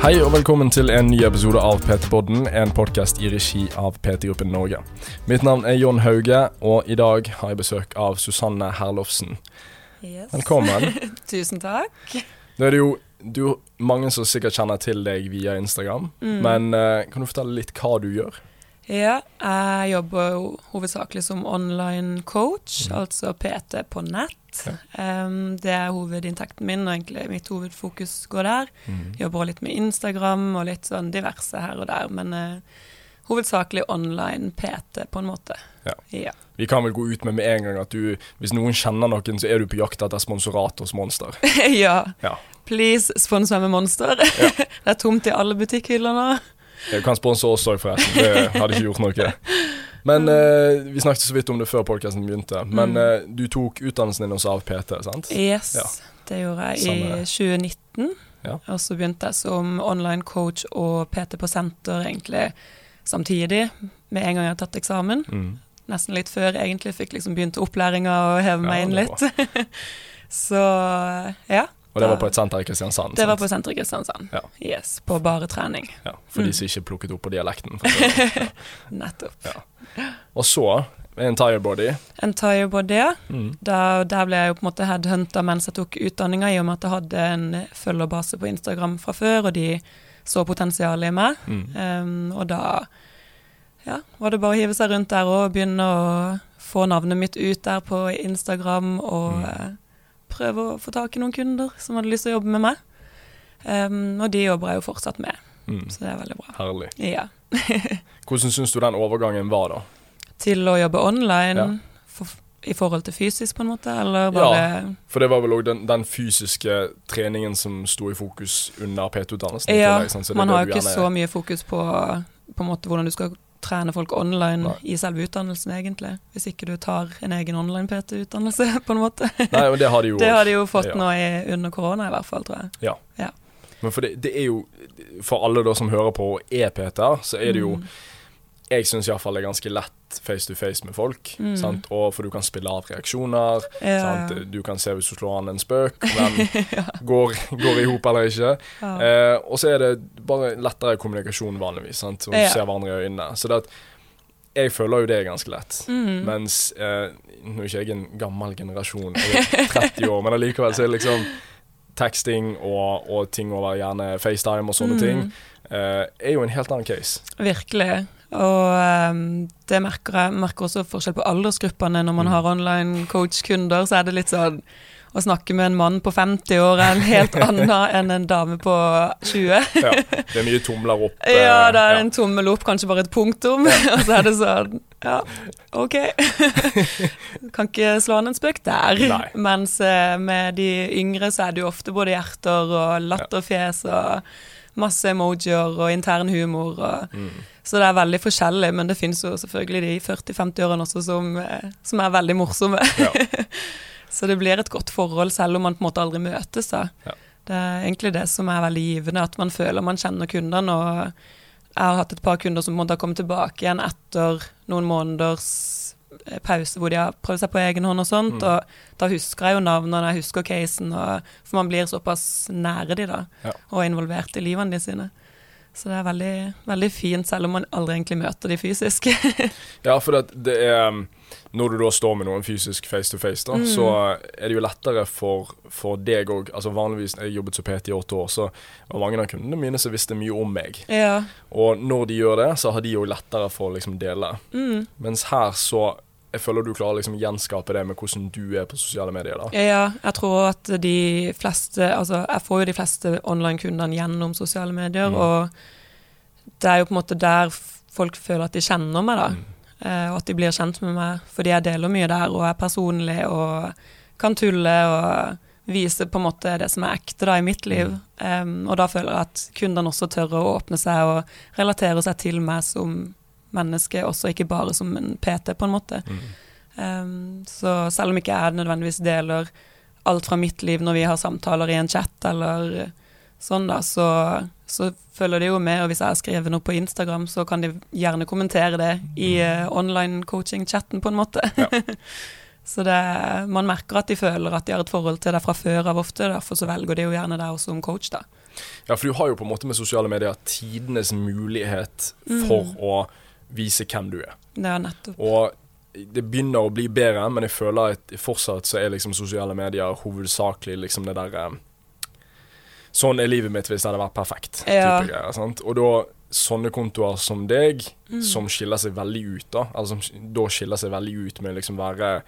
Hei og velkommen til en ny episode av PT-podden, en podkast i regi av PT-gruppen Norge. Mitt navn er Jon Hauge, og i dag har jeg besøk av Susanne Herlofsen. Yes. Velkommen. Tusen takk. Nå er det jo du, mange som sikkert kjenner til deg via Instagram, Mm. men uh, kan du fortelle litt hva du gjør? Ja, jeg jobber jo hovedsakelig som online coach, altså PT på nett. Um, det er hovedinntekten min, og egentlig mitt hovedfokus går der. Jobber også litt med Instagram og litt sånn diverse her og der, men uh, hovedsakelig online PT, på en måte. Ja. Ja. Vi kan vel gå ut med med en gang at du, hvis noen kjenner noen, så er du på jakt etter sponsorat hos Monster. ja. Ja. Please, spons meg med Monster. det er tomt i alle butikkhyller nå. Du kan sponse oss òg, forresten. Det hadde ikke gjort noe. Men eh, Vi snakket så vidt om det før podkasten begynte. Men Mm. eh, du tok utdannelsen din også av PT, sant? Yes, Ja. det gjorde jeg i 2019. Ja. Og så begynte jeg som online coach og PT på senter egentlig samtidig, med en gang jeg hadde tatt eksamen. Mm. Nesten litt før egentlig fikk liksom begynt opplæringa og heve meg Ja, inn det er litt. så ja. Og det var på et senter i Kristiansand? Det var på senteret i Kristiansand. Ja. Yes, på bare trening. Ja, For de Mm. som ikke plukket opp på dialekten. si det. Nettopp. Og så Entire Body. Entire Body, ja. Mm. Da, der ble jeg jo på en måte headhunta mens jeg tok utdanninga, i og med at jeg hadde en følgerbase på Instagram fra før, og de så potensialet i meg. Mm. Um, og da ja, var det bare å hive seg rundt der og begynne å få navnet mitt ut der på Instagram, og Mm. eh, prøve å få tak i noen kunder som hadde lyst til å jobbe med meg. Um, og de jobber jeg jo fortsatt med, Mm. så det er veldig bra. Herlig. Ja. Hvordan syns du den overgangen var, da? Til å jobbe online Ja. for, i forhold til fysisk, på en måte, eller bare For det var vel òg den, den fysiske treningen som sto i fokus under PT-utdannelsen? Ja, man har jo ikke gjerne- så mye fokus på, på en måte hvordan du skal trene folk online Nei. i selve utdannelsen, egentlig. Hvis ikke du tar en egen online-PT-utdannelse, på en måte. Nei, men det har de jo Det har de jo fått Ja. nå i, under korona, i hvert fall, tror jeg. Men for det, det er jo For alle da som hører på og er PT-er, så er det jo Mm. Jeg syns iallfall det er ganske lett face to face med folk. Mm. Sant? Og for du kan spille av reaksjoner. Ja, Sant? Du kan se hvis du slår an en spøk, om den går, går i hop eller ikke. ja. Eh, og så er det bare lettere kommunikasjon vanligvis, sant? og du Ja. ser hverandre i øynene. Så det at jeg føler jo det er ganske lett. Mm. Mens eh, Nå er ikke jeg en gammel generasjon, jeg er 30 år, men allikevel så er det liksom teksting og, og ting over gjerne FaceTime og sånne Mm. ting, uh, er jo en helt annen case. Virkelig. Og um, det merker jeg merker også forskjell på aldersgruppene. Når man Mm. har online coach-kunder, så er det litt sånn å snakke med en mann på 50 år er en helt annen enn en dame på 20. Ja, det er mye tomler opp. eh, Ja, det er ja. en tommel opp, kanskje bare et punktum, og så er det sånn Ja, OK. kan ikke slå an en spøk der. Nei. Mens eh, med de yngre så er det jo ofte både hjerter og latterfjes og masse emojier og intern humor. Og, Mm. Så det er veldig forskjellig, men det finnes jo selvfølgelig de 40-50-årene også som, eh, som er veldig morsomme. Ja. Så det blir et godt forhold, selv om man på en måte aldri møtes. da. Ja. Det er egentlig det som er veldig givende, at man føler man kjenner kundene. og Jeg har hatt et par kunder som måtte ha har kommet tilbake igjen etter noen måneders eh, pause hvor de har prøvd seg på egen hånd og sånt. Mm. Og da husker jeg jo navnene, jeg husker casen, og, for man blir såpass nære de da, Ja. og involvert i livene de sine. Så det er veldig, veldig fint, selv om man aldri egentlig møter de fysisk. Ja, for det, det er Når du da står med noen fysisk face to face, da, Mm. så er det jo lettere for, for deg òg. Altså vanligvis, jeg jobbet som PT i åtte år, så var mange av kundene mine som visste mye om meg. ja. Og når de gjør det, så har de jo lettere for å liksom dele. Mm. Mens her så Jeg føler du klarer liksom å gjenskape det med hvordan du er på sosiale medier. da. Ja, jeg tror at de fleste Altså, jeg får jo de fleste online-kundene gjennom sosiale medier, Mm. og det er jo på en måte der folk føler at de kjenner meg, da. Mm. Eh, og at de blir kjent med meg fordi jeg deler mye der og er personlig og kan tulle og vise på en måte det som er ekte da i mitt liv. Em, og da føler jeg at kundene også tør å åpne seg og relatere seg til meg som menneske, også ikke bare som en PT, på en måte. Mm. Um, så selv om ikke jeg nødvendigvis deler alt fra mitt liv når vi har samtaler i en chat eller sånn, da, så, så følger de jo med. Og hvis jeg har skrevet noe på Instagram, så kan de gjerne kommentere det i uh, online coaching-chatten, på en måte. Ja. så det, man merker at de føler at de har et forhold til det fra før av ofte. Derfor så velger de jo gjerne deg også som coach, da. Ja, for du har jo på en måte med sosiale medier tidenes mulighet for å vise hvem du er. Ja, nettopp. Og det begynner å bli bedre, men jeg føler at fortsatt så er liksom sosiale medier hovedsakelig liksom det der eh, Sånn er livet mitt hvis det hadde vært perfekt. Ja. Type greier, sant? Og da sånne kontoer som deg, Mm. som skiller seg veldig ut, da Altså da skiller seg veldig ut med liksom være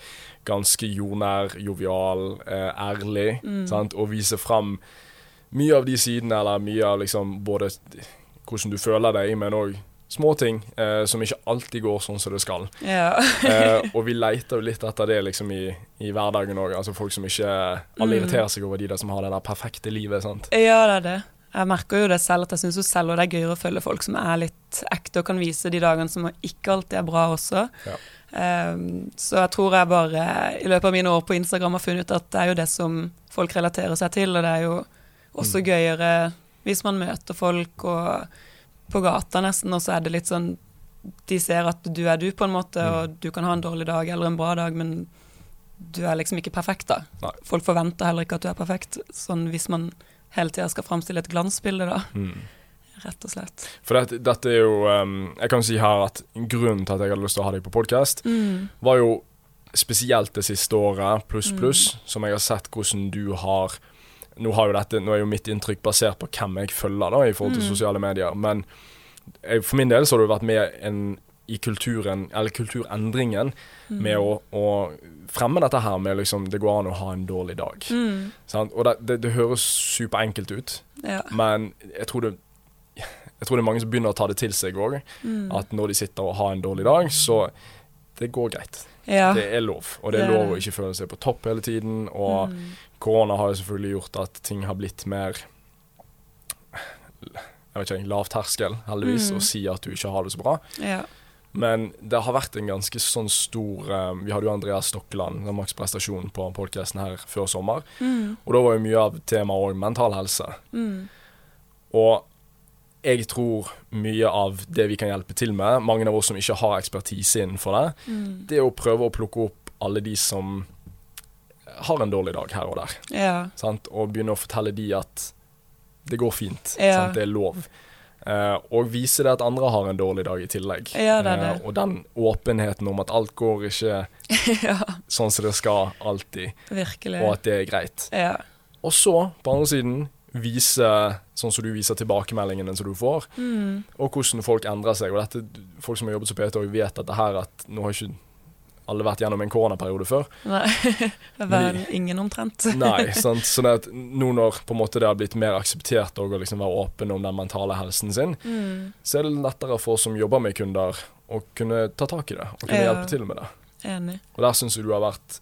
ganske jordnær, jovial, eh, ærlig, Mm. sant? og vise fram mye av de sidene, eller mye av liksom både hvordan du føler deg, men òg småting eh, som ikke alltid går sånn som det skal. Ja. Eh, og vi leter jo litt etter det liksom i, i hverdagen òg. Altså folk som ikke Alle Mm. irriterer seg over de der som har det der perfekte livet. sant? Ja, det er det. Jeg merker jo det selv, at jeg syns selv og det er gøyere å følge folk som er litt ekte og kan vise de dagene som ikke alltid er bra også. Ja. Um, så jeg tror jeg bare i løpet av mine år på Instagram har funnet ut at det er jo det som folk relaterer seg til, og det er jo også Mm. gøyere hvis man møter folk og på gata nesten, og så er det litt sånn De ser at du er du, på en måte, Mm. og du kan ha en dårlig dag eller en bra dag, men du er liksom ikke perfekt, da. Nei. Folk forventer heller ikke at du er perfekt, sånn hvis man hele tida skal framstille et glansbilde, da. Mm. Rett og slett. For dette, dette er jo um, Jeg kan si her at grunnen til at jeg hadde lyst til å ha deg på podkast, Mm. var jo spesielt det siste året, pluss, pluss, som jeg har sett hvordan du har nå, har jo dette, nå er jo mitt inntrykk basert på hvem jeg følger da, i forhold til Mm. sosiale medier, men jeg, for min del så har du vært med en, i kulturen, eller kulturendringen Mm. med å, å fremme dette her med liksom det går an å ha en dårlig dag. Mm. Sant? Og det, det, det høres superenkelt ut, Ja. men jeg tror det jeg tror det er mange som begynner å ta det til seg òg. Mm. At når de sitter og har en dårlig dag, så det går greit. ja. Det er lov. Og det er lov å ikke føle seg på topp hele tiden. Og Mm. Korona har jo selvfølgelig gjort at ting har blitt mer jeg vet ikke, lav terskel, heldigvis, Mm. å si at du ikke har det så bra. ja. Men det har vært en ganske sånn stor um, Vi hadde jo Andreas Stokkeland, den maksprestasjonen på podkasten her før sommer. Mm. Og da var jo mye av temaet òg mental helse. Mm. Og jeg tror mye av det vi kan hjelpe til med, mange av oss som ikke har ekspertise innenfor det, Mm. det er å prøve å plukke opp alle de som har en dårlig dag her og der. Ja. Sant? Og begynne å fortelle de at det går fint. Ja. Sant? Det er lov. Uh, og vise det at andre har en dårlig dag i tillegg. Ja, det det. Uh, og den åpenheten om at alt går ikke ja. sånn som det skal alltid, Virkelig. og at det er greit. Ja. Og så, på andre siden, vise sånn som du viser tilbakemeldingene som du får, Mm. og hvordan folk endrer seg. Og dette, folk som har jobbet som PT, vet at det her at nå har ikke alle vært gjennom en koronaperiode før. Nei. Vel ingen omtrent. Nei, sant? Sånn at nå når på en måte det har blitt mer akseptert å liksom være åpen om den mentale helsen sin, Mm. så er det lettere for oss som jobber med kunder, å kunne ta tak i det og kunne Ja. hjelpe til med det. Enig. Og der syns jeg du har vært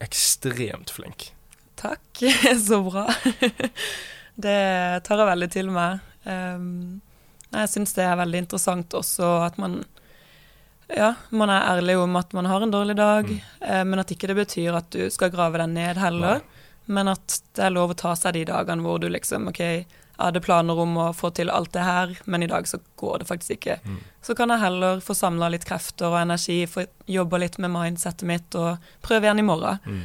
ekstremt flink. Takk. Så bra. Det tar jeg veldig til meg. Um, jeg syns det er veldig interessant også at man ja, man er ærlig om at man har en dårlig dag, Mm. eh, men at ikke det betyr at du skal grave deg ned heller. Men at det er lov å ta seg de dagene hvor du liksom OK, jeg hadde planer om å få til alt det her, men i dag så går det faktisk ikke. Mm. Så kan jeg heller få samla litt krefter og energi, få jobba litt med mindsettet mitt og prøve igjen i morgen. Mm.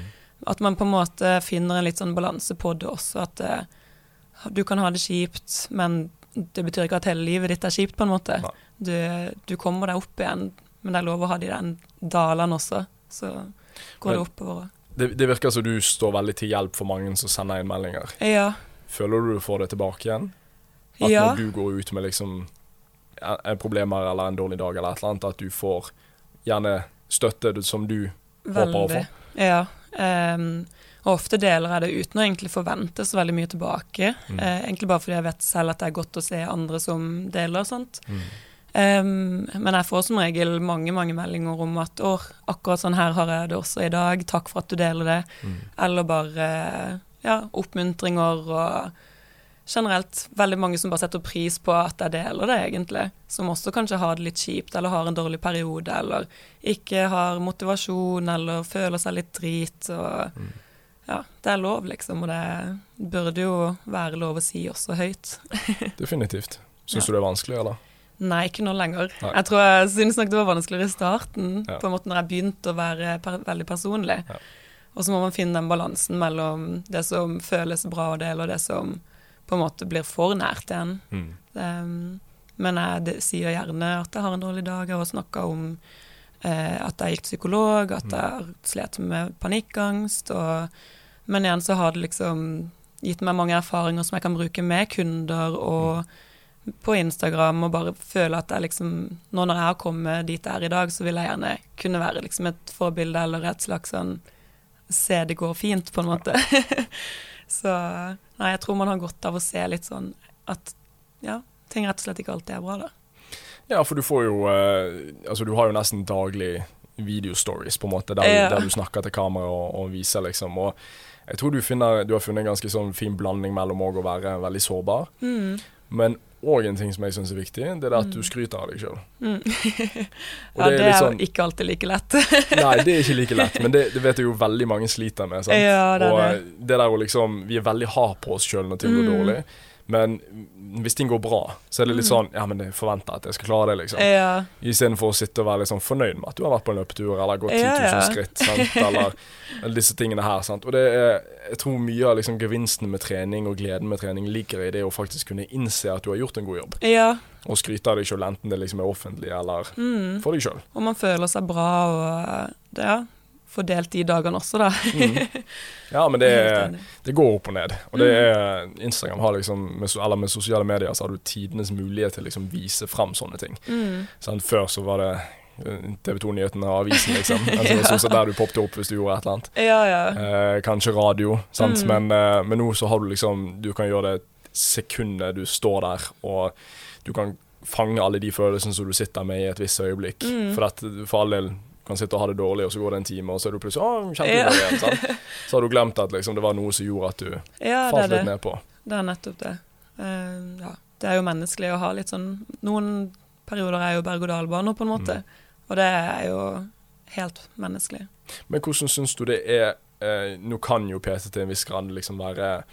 At man på en måte finner en litt sånn balanse på det også. At eh, du kan ha det kjipt, men det betyr ikke at hele livet ditt er kjipt, på en måte. Du, du kommer deg opp igjen, men det er lov å ha de der dalene også. Så går det oppover. Det, det virker som du står veldig til hjelp for mange som sender inn meldinger. Ja. Føler du du får det tilbake igjen? At Ja. når du går ut med liksom problemer eller en dårlig dag eller et eller annet, at du får gjerne støtte som du håper å få? Veldig. Ja. Um, og ofte deler jeg det uten å egentlig forvente så veldig mye tilbake. Mm. Uh, egentlig bare fordi jeg vet selv at det er godt å se andre som deler og sånt. Mm. Ehm, men jeg får som regel mange mange meldinger om at å, akkurat sånn her har jeg det også i dag, takk for at du deler det. Mm. Eller bare ja, oppmuntringer og generelt veldig mange som bare setter pris på at jeg deler det, egentlig. Som også kanskje har det litt kjipt, eller har en dårlig periode, eller ikke har motivasjon, eller føler seg litt drit. Og Mm. ja, det er lov, liksom, og det burde jo være lov å si også høyt. Definitivt. Syns Ja. du det er vanskelig, eller? Nei, ikke nå lenger. Nei. Jeg tror jeg synes nok det var vanskeligere i starten, Ja. på en måte når jeg begynte å være per veldig personlig. Ja. Og så må man finne den balansen mellom det som føles bra å dele, og det som på en måte blir for nært en. Mm. Um, men jeg det, sier gjerne at jeg har en dårlig dag. Jeg har snakka om eh, at jeg gikk psykolog, at jeg har slet med panikkangst. Og, men igjen så har det liksom gitt meg mange erfaringer som jeg kan bruke med kunder og på Instagram, og bare føle at jeg liksom Nå når jeg har kommet dit jeg er i dag, så vil jeg gjerne kunne være liksom et forbilde eller et slags sånn Se det går fint, på en måte. så nei, jeg tror man har godt av å se litt sånn at ja, ting rett og slett ikke alltid er bra, da. Ja, for du får jo eh, Altså, du har jo nesten daglig videostories, på en måte, der, Ja. du, der du snakker til kamera og, og viser, liksom. Og jeg tror du, finner, du har funnet en ganske sånn fin blanding mellom å være veldig sårbar, Mm. Men òg en ting som jeg syns er viktig, det er at du Mm. skryter av deg sjøl. Mm. Ja, det er er sånn- jo ikke alltid like lett. Nei, det er ikke like lett, men det, det vet jeg jo veldig mange sliter med. Sant? Ja, det er og det. eh, det der å liksom Vi er veldig hard på oss sjøl når ting går Mm. dårlig, men hvis ting går bra, så er det litt Mm. sånn Ja, men jeg forventer at jeg skal klare det, liksom. ja. Istedenfor å sitte og være litt sånn fornøyd med at du har vært på en løpetur eller gått 10 000 Ja, ja. skritt. Sant? Eller, eller disse tingene her. Sant? Og det er, jeg tror mye av liksom gevinsten med trening og gleden med trening ligger i det å faktisk kunne innse at du har gjort en god jobb. ja. Og skryte av deg sjøl, enten det liksom er offentlig eller Mm. for deg sjøl. Og man føler seg bra og det, ja, fordelt de dagene også, da. Mm. Ja, men det, det går opp og ned. Og det Mm. er, Instagram har liksom, med, eller med sosiale medier så har du tidenes mulighet til å liksom vise fram sånne ting. Mm. Sånn, Før så var det TV 2-nyhetene og avisen, liksom. Altså, Ja. så, der du poppet opp hvis du gjorde et eller annet. Ja, ja. Eh, kanskje radio, sant? Mm. Men, eh, men nå så har du liksom Du kan gjøre det sekundet du står der, og du kan fange alle de følelsene som du sitter med i et visst øyeblikk. Mm. For, at, for all del kan sitte og ha det dårlig, og så går det en time, og så er du plutselig Å, kjempebra Ja. igjen. Sant? Så har du glemt at liksom, det var noe som gjorde at du ja, falt litt det. ned på. Det er nettopp det. Uh, ja. Det er jo menneskelig å ha litt sånn Noen perioder er jo berg-og-dal-baner, på en måte. Mm. Og det er jo helt menneskelig. Men hvordan syns du det er eh, Nå kan jo PT til en viss grad liksom være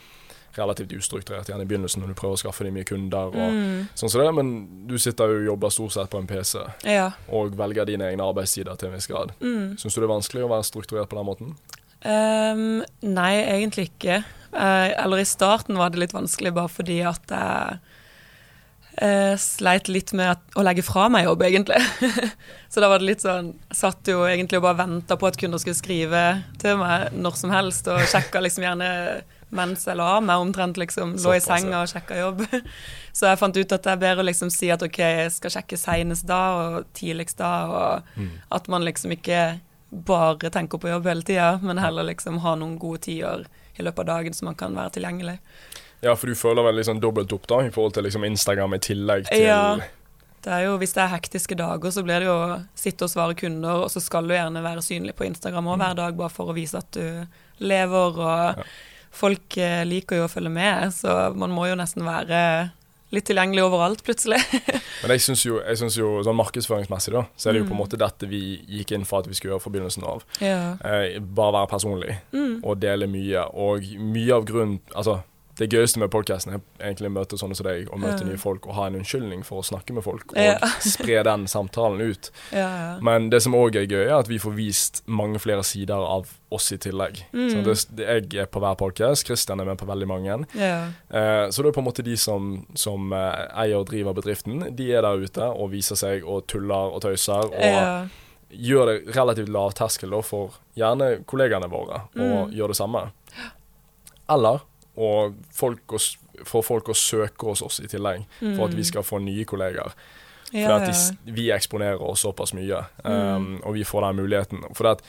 relativt ustrukturert igjen i begynnelsen når du prøver å skaffe deg mye kunder og Mm. sånn som det, men du sitter jo og jobber stort sett på en PC Ja. og velger dine egne arbeidstider til en viss grad. Mm. Syns du det er vanskelig å være strukturert på den måten? Um, nei, egentlig ikke. Uh, eller i starten var det litt vanskelig bare fordi at jeg uh, sleit litt med at, å legge fra meg jobb, egentlig. så da var det litt sånn Jeg satt jo egentlig og bare venta på at kunder skulle skrive til meg når som helst, og sjekka liksom gjerne mens jeg la meg omtrent, liksom. Lå i senga og sjekka jobb. så jeg fant ut at det er bedre å liksom si at OK, jeg skal sjekke seinest da, og tidligst da, og Mm. at man liksom ikke bare tenker på jobb hele tida, men heller liksom ha noen gode tider i løpet av dagen så man kan være tilgjengelig. Ja, for du føler vel liksom dobbelt opp da, i forhold til liksom Instagram i tillegg til Ja. Det er jo, Hvis det er hektiske dager, så blir det jo å sitte og svare kunder, og så skal du gjerne være synlig på Instagram også, hver dag, bare for å vise at du lever. og Ja. Folk eh, liker jo å følge med, så man må jo nesten være litt tilgjengelig overalt, plutselig. Men jeg syns jo, jeg synes jo sånn markedsføringsmessig, da, så er det jo på en Mm. måte dette vi gikk inn for at vi skulle gjøre fra begynnelsen av. ja. Eh, bare være personlig Mm. og dele mye. Og mye av grunnen Altså, det gøyeste med podkasten er egentlig å møte sånne som deg, og møte Ja. nye folk og ha en unnskyldning for å snakke med folk, og Ja. spre den samtalen ut. ja, ja. Men det som òg er gøy, er at vi får vist mange flere sider av oss i tillegg. Mm. Så det, jeg er på hver podkast, Christian er med på veldig mange. ja. Eh, så det er på en måte de som, som eh, eier og driver bedriften, de er der ute og viser seg og tuller og tøyser. Og gjør det relativt lavterskel for gjerne kollegaene våre å Mm. gjøre det samme. Eller og folk å, for folk å søke hos oss i tillegg, for at vi skal få nye kollegaer. For Mm. at de, vi eksponerer oss såpass mye, Mm. um, og vi får den muligheten. For at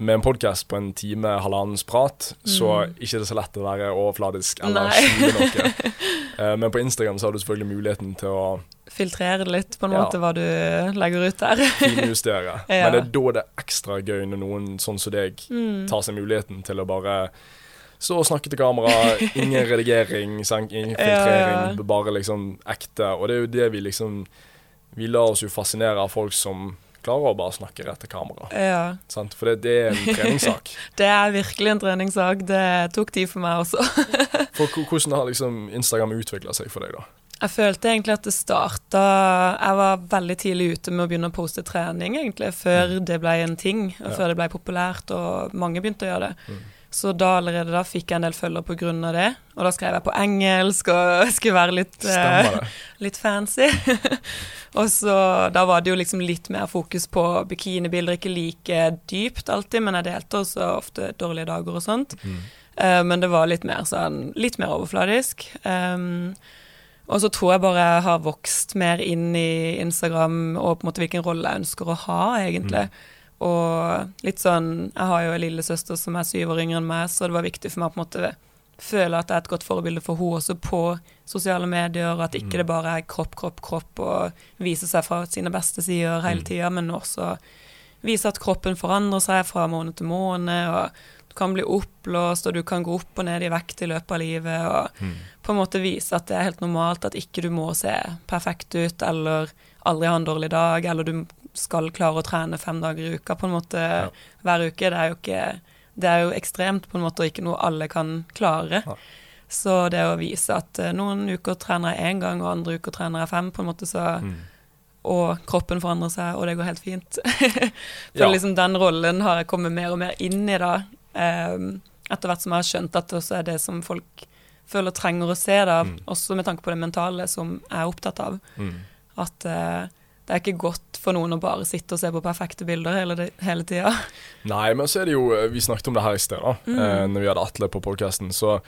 med en podkast på en time, halvannens prat, så Mm. ikke det er så lett å være overfladisk eller skjule noe. uh, men på Instagram så har du selvfølgelig muligheten til å Filtrere litt på en Ja. måte hva du legger ut der. finjustere. Ja. Men det er da det er ekstra gøy når noen sånn som deg Mm. tar seg muligheten til å bare stå og snakke til kamera. Ingen redigering, ingen filtrering, Ja, bare liksom ekte. Og det er jo det vi liksom Vi lar oss jo fascinere av folk som klarer å bare snakke rett til kamera. Ja. Sant? For det, det er en treningssak. Det er virkelig en treningssak. Det tok tid for meg også. For Hvordan har liksom Instagram utvikla seg for deg, da? Jeg følte egentlig at det starta Jeg var veldig tidlig ute med å begynne å poste trening, egentlig, før mm. det ble en ting, og ja. før det ble populært og mange begynte å gjøre det. Mm. Så da allerede da fikk jeg en del følgere av det. Og da skrev jeg på engelsk og skulle være litt, uh, litt fancy. og så da var det jo liksom litt mer fokus på bikinibilder, ikke like dypt alltid, men jeg delte også ofte dårlige dager og sånt. Mm. Uh, men det var litt mer sånn litt mer overfladisk. Um, og så tror jeg bare jeg har vokst mer inn i Instagram og på en måte hvilken rolle jeg ønsker å ha, egentlig. Mm. Og litt sånn Jeg har jo en lillesøster som er syv år yngre enn meg, så det var viktig for meg å på en måte føle at jeg er et godt forbilde for henne også på sosiale medier, at ikke mm. det bare er kropp, kropp, kropp og vise seg fra sine beste sider hele mm. tida, men også vise at kroppen forandrer seg fra måned til måned. og du kan bli oppblåst, og du kan gå opp og ned i vekt i løpet av livet. Og mm. på en måte vise at det er helt normalt, at ikke du må se perfekt ut eller aldri ha en dårlig dag, eller du skal klare å trene fem dager i uka på en måte ja. hver uke. Det er jo ikke Det er jo ekstremt på en måte, og ikke noe alle kan klare. Ja. Så det å vise at uh, noen uker trener jeg én gang, og andre uker trener jeg fem, på en måte så mm. Og kroppen forandrer seg, og det går helt fint. For ja. liksom den rollen har jeg kommet mer og mer inn i da, um, etter hvert som jeg har skjønt at det også er det som folk føler trenger å se, da, mm. også med tanke på det mentale, som jeg er opptatt av. Mm. At uh, det er ikke godt for noen å bare sitte og se på perfekte bilder hele, hele tida. Nei, men så er det jo eh, Vi snakket om det her i sted, da, mm. eh, når vi hadde Atle på podkasten. Så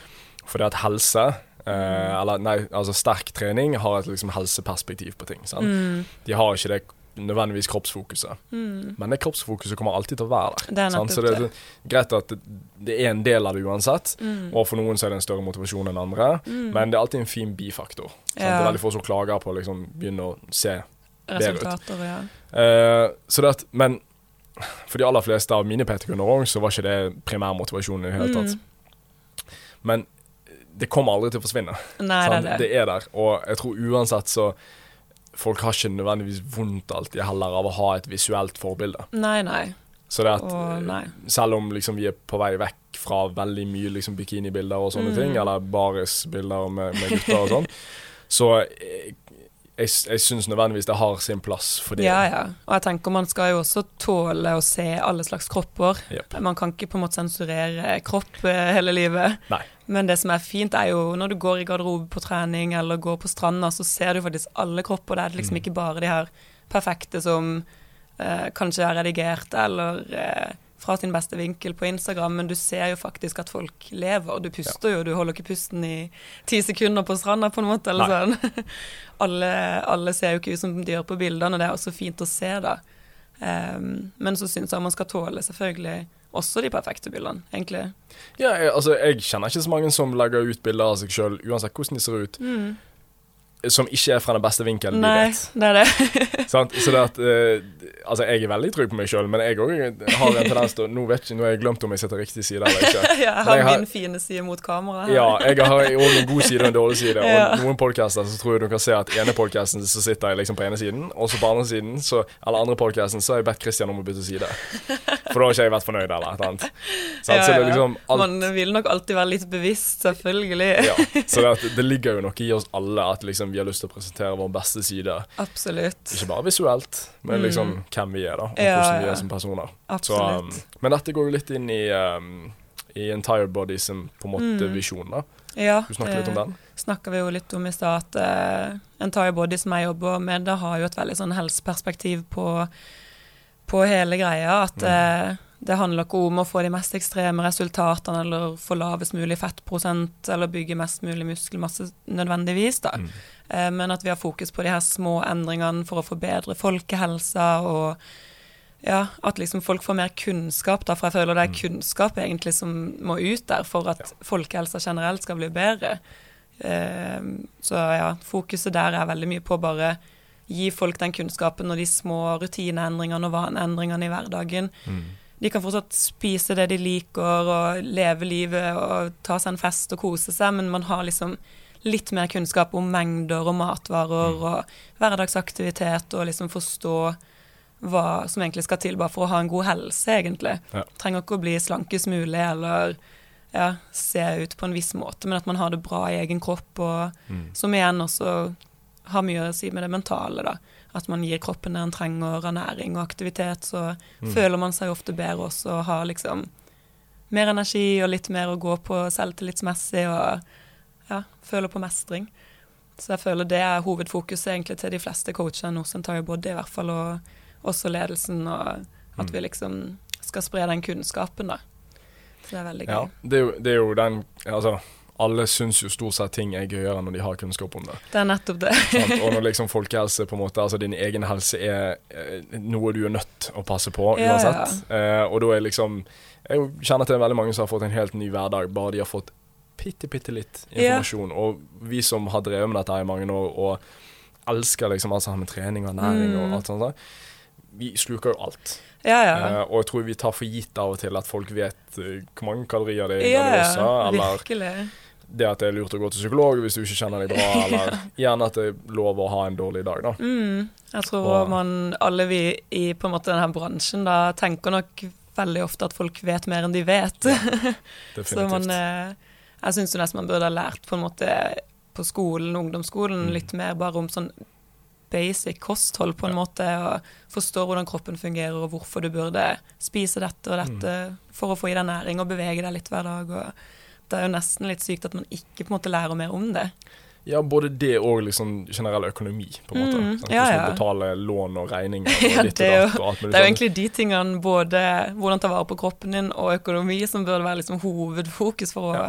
fordi at helse eh, Eller nei, altså sterk trening har et liksom helseperspektiv på ting. Mm. De har ikke det nødvendigvis kroppsfokuset. Mm. Men det kroppsfokuset kommer alltid til å være der. Det er så det er greit at det, det, er en del av det uansett, mm. og for noen så er det en større motivasjon enn andre, mm. men det er alltid en fin bifaktor. Ja. Det er veldig få som klager på å liksom, begynne å se ut. Ja. Uh, så det at, men for de aller fleste av mine PT-kunder òg, så var ikke det primærmotivasjonen i det hele tatt. Mm. Men det kommer aldri til å forsvinne. Nei, det, er det. det er der, og jeg tror uansett så folk har ikke nødvendigvis vondt alltid heller av å ha et visuelt forbilde. Nei, nei. Så det at oh, selv om liksom vi er på vei vekk fra veldig mye liksom bikinibilder og sånne mm. ting, eller barisbilder med, med gutter og sånn, så jeg, jeg syns nødvendigvis det har sin plass for det. Ja, ja. Og jeg tenker man skal jo også tåle å se alle slags kropper. Yep. Man kan ikke på en måte sensurere kropp eh, hele livet. Nei. Men det som er fint, er jo når du går i garderobe på trening eller går på stranda, så ser du faktisk alle kropper. Det er liksom mm. ikke bare de her perfekte som eh, kanskje er redigert eller eh, fra sin beste vinkel på Instagram, men du ser jo faktisk at folk lever. Du puster ja. jo, du holder ikke pusten i ti sekunder på stranda, på en måte. eller sånn. alle, alle, ser jo ikke ut som de gjør på bildene, og det er også fint å se, da. Um, men så syns jeg man skal tåle selvfølgelig også de perfekte bildene, egentlig. Ja, jeg, altså, jeg kjenner ikke så mange som legger ut bilder av seg sjøl, uansett hvordan de ser ut. Mm som ikke er fra den beste vinkelen Nei, de vet. det er det. så det at uh, Altså, jeg er veldig trygg på meg sjøl, men jeg òg har en tendens til Nå vet ikke, nå har jeg glemt om jeg sitter riktig side eller ikke. ja, jeg har, jeg har min fine side mot kamera. ja, jeg har òg en god side og en dårlig side. ja. Og noen podcaster så tror jeg du kan se at ene podcasten så sitter jeg liksom på ene siden, og så på andre siden, så, eller andre podcasten, så har jeg bedt Christian om å bytte side. For da har ikke jeg vært fornøyd eller et eller annet. Så, ja, er Liksom alt... Man vil nok alltid være litt bevisst, selvfølgelig. ja, så det, det, ligger jo noe i oss alle at liksom vi har lyst til å presentere vår beste side. Absolutt. Ikke bare visuelt, men mm. hvem vi er, da. Og ja, hvordan vi er som personer. Så, um, men dette går jo litt inn i, um, i Entire Body som på en måte mm. visjon, da. Ja, du snakker litt om den? snakka vi jo litt om i stad, at uh, Entire Body som jeg jobber med, det har jo et veldig sånn helseperspektiv på, på hele greia. At mm. uh, det handler ikke om å få de mest ekstreme resultatene eller få lavest mulig fettprosent eller bygge mest mulig muskelmasse nødvendigvis, da. Mm. Eh, men at vi har fokus på de her små endringene for å forbedre folkehelsa og ja, at liksom folk får mer kunnskap, da, for jeg føler det er mm. kunnskap egentlig som må ut der for at ja. folkehelsa generelt skal bli bedre. Eh, så ja, fokuset der er veldig mye på bare gi folk den kunnskapen og de små rutineendringene og vaneendringene i hverdagen. Mm de kan fortsatt spise det de liker, og leve livet og ta seg en fest og kose seg, men man har liksom litt mer kunnskap om mengder og matvarer mm. og hverdagsaktivitet, og liksom forstå hva som egentlig skal til bare for å ha en god helse, egentlig. Ja. Trenger ikke å bli slankest mulig eller ja, se ut på en viss måte, men at man har det bra i egen kropp, og Mm. som igjen også har mye å si med det mentale, da. At man gir kroppen det den trenger av næring og aktivitet, så Mm. føler man seg ofte bedre også og har liksom mer energi og litt mer å gå på selvtillitsmessig og ja, føler på mestring. Så jeg føler det er hovedfokuset egentlig til de fleste coachene hos Entire Body, i hvert fall, og også ledelsen, og at Mm. vi liksom skal spre den kunnskapen, da. Så det er veldig gøy. Ja, det er, jo, det er jo den Altså, alle syns jo stort sett ting er gøyere når de har kunnskap om det. Det er nettopp det. Og når liksom folkehelse på en måte Altså din egen helse er eh, noe du er nødt å passe på Ja, uansett. Eh, og da er liksom Jeg kjenner til veldig mange som har fått en helt ny hverdag, bare de har fått bitte, bitte litt Ja. informasjon. Og vi som har drevet med dette i mange år og elsker liksom alt sammen, med trening og ernæring og Mm. alt sånt, vi sluker jo alt. Ja, ja. Uh, og jeg tror vi tar for gitt av og til at folk vet uh, hvor mange kalorier det er i Ja, ja, eller virkelig. Det at det er lurt å gå til psykolog hvis du ikke kjenner deg bra, eller gjerne at det er lov å ha en dårlig dag, da. Mm, jeg tror Og- man, alle vi i på en måte denne bransjen da, tenker nok veldig ofte at folk vet mer enn de vet. Så man, eh, jeg syns nesten man burde ha lært på en måte på skolen, ungdomsskolen, Mm. litt mer bare om sånn basic kosthold på en måte, og forstå hvordan kroppen fungerer, og hvorfor du burde spise dette og dette Mm. for å få i deg næring og bevege deg litt hver dag. og det er jo nesten litt sykt at man ikke på en måte lærer mer om det. Ja, både det og liksom generell økonomi, på en måte. Mm, Sant? ja, ja. betale lån og regninger Ja, og ditt det er datt og Det er jo sånn. egentlig de tingene, både hvordan ta vare på kroppen din og økonomi, som burde være liksom hovedfokus for å Ja.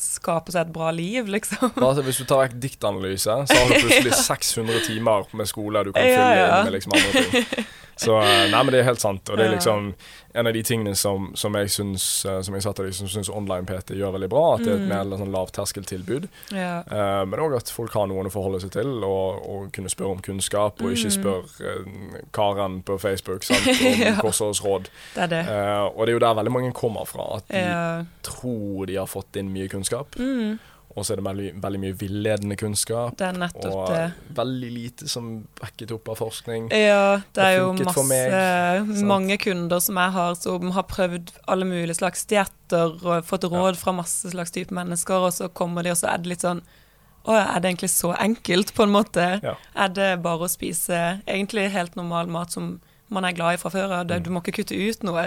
Skape seg et bra liv, liksom. Altså, hvis du tar vekk diktanalyse, så har du plutselig 600 timer med skole du kan Ja, fylle ja. inn med liksom andre ting. Så eh, nei, men det er helt sant. Og det er liksom en av de tingene som, som jeg syns eh, Som jeg sa til deg, syns online-PT gjør veldig bra. At det er et Mm. mer sånn lavterskeltilbud. Ja. Uh, men òg at folk har noen å forholde seg til, og, og kunne spørre om kunnskap, og ikke Mm. spørre uh, Karen på Facebook sant, om Ja. kostholdsråd. Det er det. Uh, og det er jo der veldig mange kommer fra, at de Ja. tror de har fått inn mye kunnskap, Mm, og så er det veldig, veldig mye villedende kunnskap. det er nettopp Og det. veldig lite som backet opp av forskning. Ja, det er Det jo masse meg. Mange kunder som jeg har som har prøvd alle mulige slags dietter og fått råd fra masse slags type mennesker, og så kommer de, og så er det litt sånn Å ja, er det egentlig så enkelt, på en måte? Ja. Er det bare å spise egentlig helt normal mat som man er glad i fra før av? Mm. Du må ikke kutte ut noe.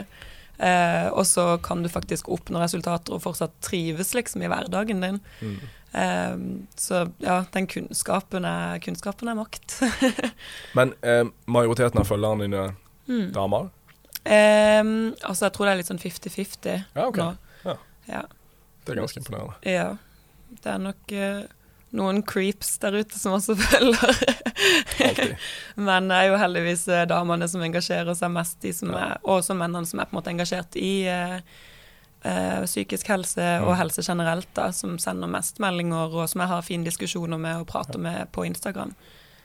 Eh, og så kan du faktisk oppnå resultater og fortsatt trives liksom i hverdagen din. Mm. Eh, så ja, den kunnskapen er, kunnskapen er makt. Men eh, majoriteten av følgerne dine mm. damer? Eh, altså, jeg tror det er litt sånn 50-50 Ja, ok. nå. Ja. Ja. Det er ganske imponerende. ja. Det er nok eh, noen creeps der ute som også følger. Men det er jo heldigvis eh, damene som engasjerer seg mest, som er, og også mennene som er på en måte engasjert i uh, uh, psykisk helse Mm. og helse generelt, da, som sender mest meldinger, og som jeg har fine diskusjoner med og prater med på Instagram.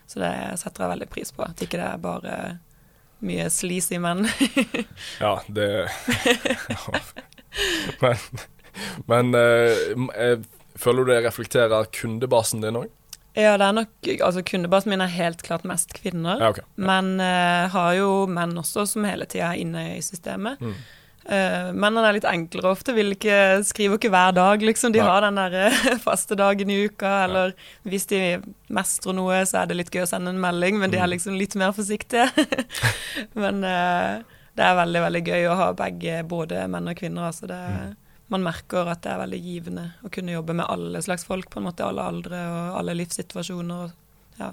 Så det setter jeg veldig pris på. At ikke det er bare mye sleazy menn. Ja, det Men, men uh, føler du det reflekterer kundebasen din òg? Ja, det er nok Altså, kundebasen min er helt klart mest kvinner. Ja, OK. Men uh, har jo menn også som hele tida er inne i systemet. Mm. Uh, mennene er litt enklere ofte, vil ikke, skriver ikke hver dag, liksom. De Nei. har den der uh, faste dagen i uka, eller hvis de mestrer noe, så er det litt gøy å sende en melding, men de er Mm. liksom litt mer forsiktige. men uh, det er veldig, veldig gøy å ha begge, både menn og kvinner. Altså det, Mm. Man merker at det er veldig givende å kunne jobbe med alle slags folk, på en måte, alle aldre og alle livssituasjoner. Ja,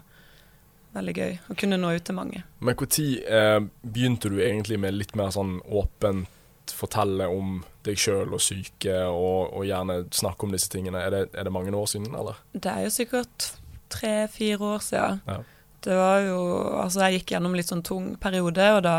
veldig gøy å kunne nå ut til mange. Men når eh, begynte du egentlig med litt mer sånn åpent fortelle om deg sjøl og syke, og, og gjerne snakke om disse tingene? Er det, er det mange år siden, eller? Det er jo sikkert tre-fire år siden. Ja. Det var jo Altså, jeg gikk gjennom litt sånn tung periode, og da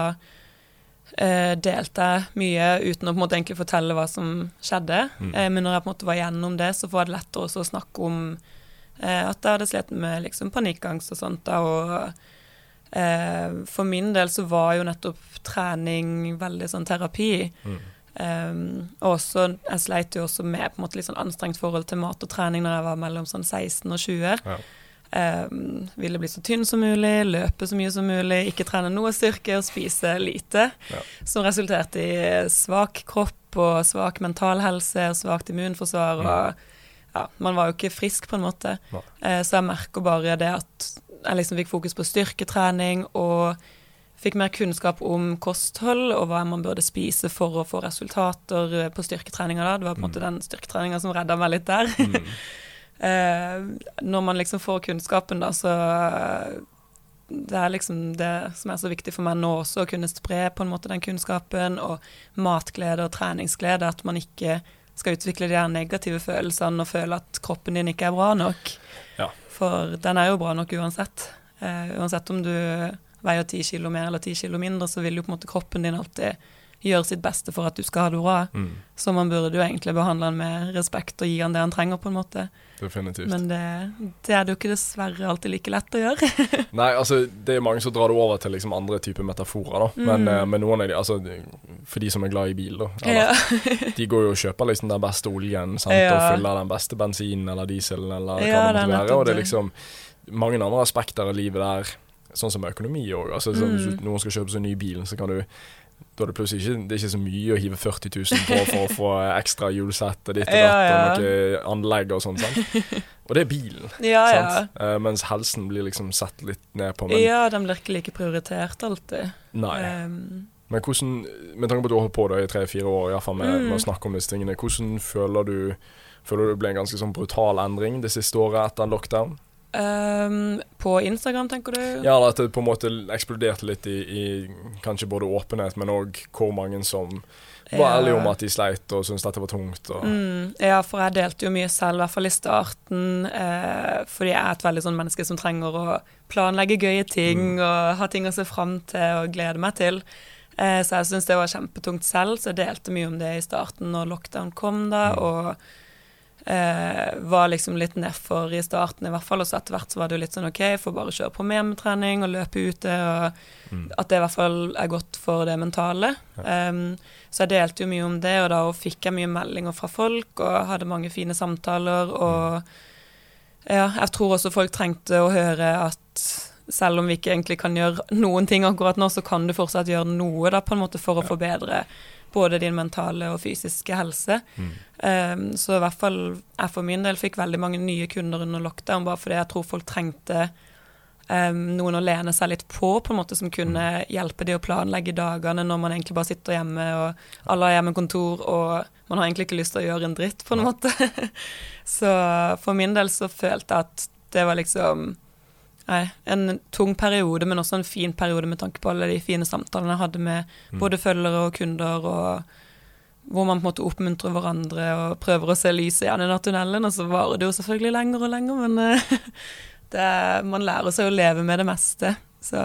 delte jeg mye uten å på en måte egentlig fortelle hva som skjedde. Mm. Eh, men når jeg på en måte var gjennom det, så var det lettere også å snakke om eh, at jeg hadde slitt med liksom panikkangst og sånt. da, og eh, for min del så var jo nettopp trening veldig sånn terapi. Mm. Um, og også, jeg sleit jo også med på en måte litt sånn anstrengt forhold til mat og trening når jeg var mellom sånn 16 og 20. Ja. Um, ville bli så tynn som mulig, løpe så mye som mulig, ikke trene noe styrke og spise lite. Ja. Som resulterte i svak kropp og svak mental helse og svakt immunforsvar. og ja, Man var jo ikke frisk, på en måte. Eh, så jeg merker bare det at jeg liksom fikk fokus på styrketrening og fikk mer kunnskap om kosthold og hva man burde spise for å få resultater eh, på styrketreninga. Det var på en måte mm. den styrketreninga som redda meg litt der. Mm. Eh, når man liksom får kunnskapen, da, så det er liksom det som er så viktig for meg nå også, å kunne spre på en måte den kunnskapen og matglede og treningsglede. At man ikke skal utvikle de her negative følelsene og føle at kroppen din ikke er bra nok. Ja. For den er jo bra nok uansett. Uh, uansett om du veier ti kilo mer eller ti kilo mindre, så vil jo på en måte kroppen din alltid gjøre sitt beste for at du skal ha det bra. Mm. Så man burde jo egentlig behandle han med respekt og gi han det han trenger, på en måte. Definitivt. Men det, det, er det jo ikke dessverre alltid like lett å gjøre. Nei, altså det er mange som drar det over til liksom andre typer metaforer, da. Mm. Men, uh, men, noen av de, altså for de som er glad i bil, da. Eller, ja. de går jo og kjøper liksom den beste oljen sant? Ja. og fyller den beste bensinen eller dieselen eller hva ja, det måtte være. Og det er liksom mange andre aspekter av livet der, sånn som økonomi òg. Altså, mm. Hvis noen skal kjøpe seg ny bil, så kan du da er det plutselig ikke, det er ikke så mye å hive 40 000 på for å få ekstra hjulsett og ditt og datt ja, ja. og noe anlegg og sånn. Og det er bilen. Ja, sant? Uh, mens helsen blir liksom sett litt ned på. Men, ja, den blir ikke like prioritert alltid. Nei. Um, men hvordan, med tanke på at du har holdt på da i tre-fire år i hvert fall med, mm. med, å snakke om disse tingene, hvordan føler du Føler du det ble en ganske sånn brutal endring det siste året etter lockdown? Um, på Instagram, tenker du? Ja, at det på en måte eksploderte litt i, i kanskje både åpenhet, men òg hvor mange som var ja. ærlige om at de sleit og syntes dette var tungt. Mm, ja, for jeg delte jo mye selv, i hvert fall i starten, eh, fordi jeg er et veldig sånn menneske som trenger å planlegge gøye ting mm. og ha ting å se fram til og glede meg til. Eh, så jeg syns det var kjempetungt selv, så jeg delte mye om det i starten når lockdown kom, da. Mm. og eh, var liksom litt nedfor i starten, i hvert fall. Og så etter hvert så var det jo litt sånn OK, får bare kjøre på med trening og løpe ute. Og mm. at det i hvert fall er godt for det mentale. Ja. Um, så jeg delte jo mye om det, og da fikk jeg mye meldinger fra folk og hadde mange fine samtaler. Og mm. ja, jeg tror også folk trengte å høre at selv om vi ikke egentlig kan gjøre noen ting akkurat nå, så kan du fortsatt gjøre noe da, på en måte for å forbedre både din mentale og fysiske helse. Mm. Um, så i hvert fall jeg for min del fikk veldig mange nye kunder under lockdown, bare fordi jeg tror folk trengte um, noen å lene seg litt på, på en måte som kunne mm. hjelpe de å planlegge dagene når man egentlig bare sitter hjemme, og alle har hjemmekontor, og man har egentlig ikke lyst til å gjøre en dritt, på en måte. så for min del så følte jeg at det var liksom Nei, en tung periode, men også en fin periode med tanke på alle de fine samtalene jeg hadde med mm. både følgere og kunder, og hvor man på en måte oppmuntrer hverandre og prøver å se lyset igjen i den tunnelen. Og så varer det jo selvfølgelig lenger og lenger, men eh, det, man lærer seg å leve med det meste. Så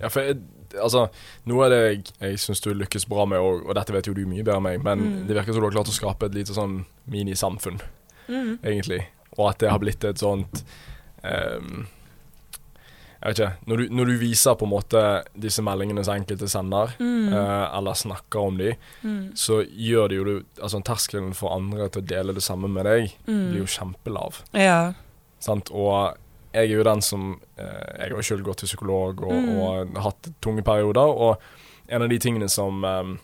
Ja, for jeg, altså, noe av det jeg, jeg syns du lykkes bra med, og, og, dette vet jo du mye bedre enn meg, men mm. det virker som du har klart å skape et lite sånn minisamfunn, mm. egentlig. Og at det har blitt et sånt um, jeg vet ikke, når du, når du, viser på en måte disse meldingene som enkelte sender, mm. eh, eller snakker om dem, mm. så gjør det jo du Altså terskelen for andre til å dele det samme med deg, mm. blir jo kjempelav. Ja. Sant? Og jeg er jo den som eh, Jeg har sjøl gått til psykolog og, mm. og, hatt tunge perioder, og en av de tingene som um,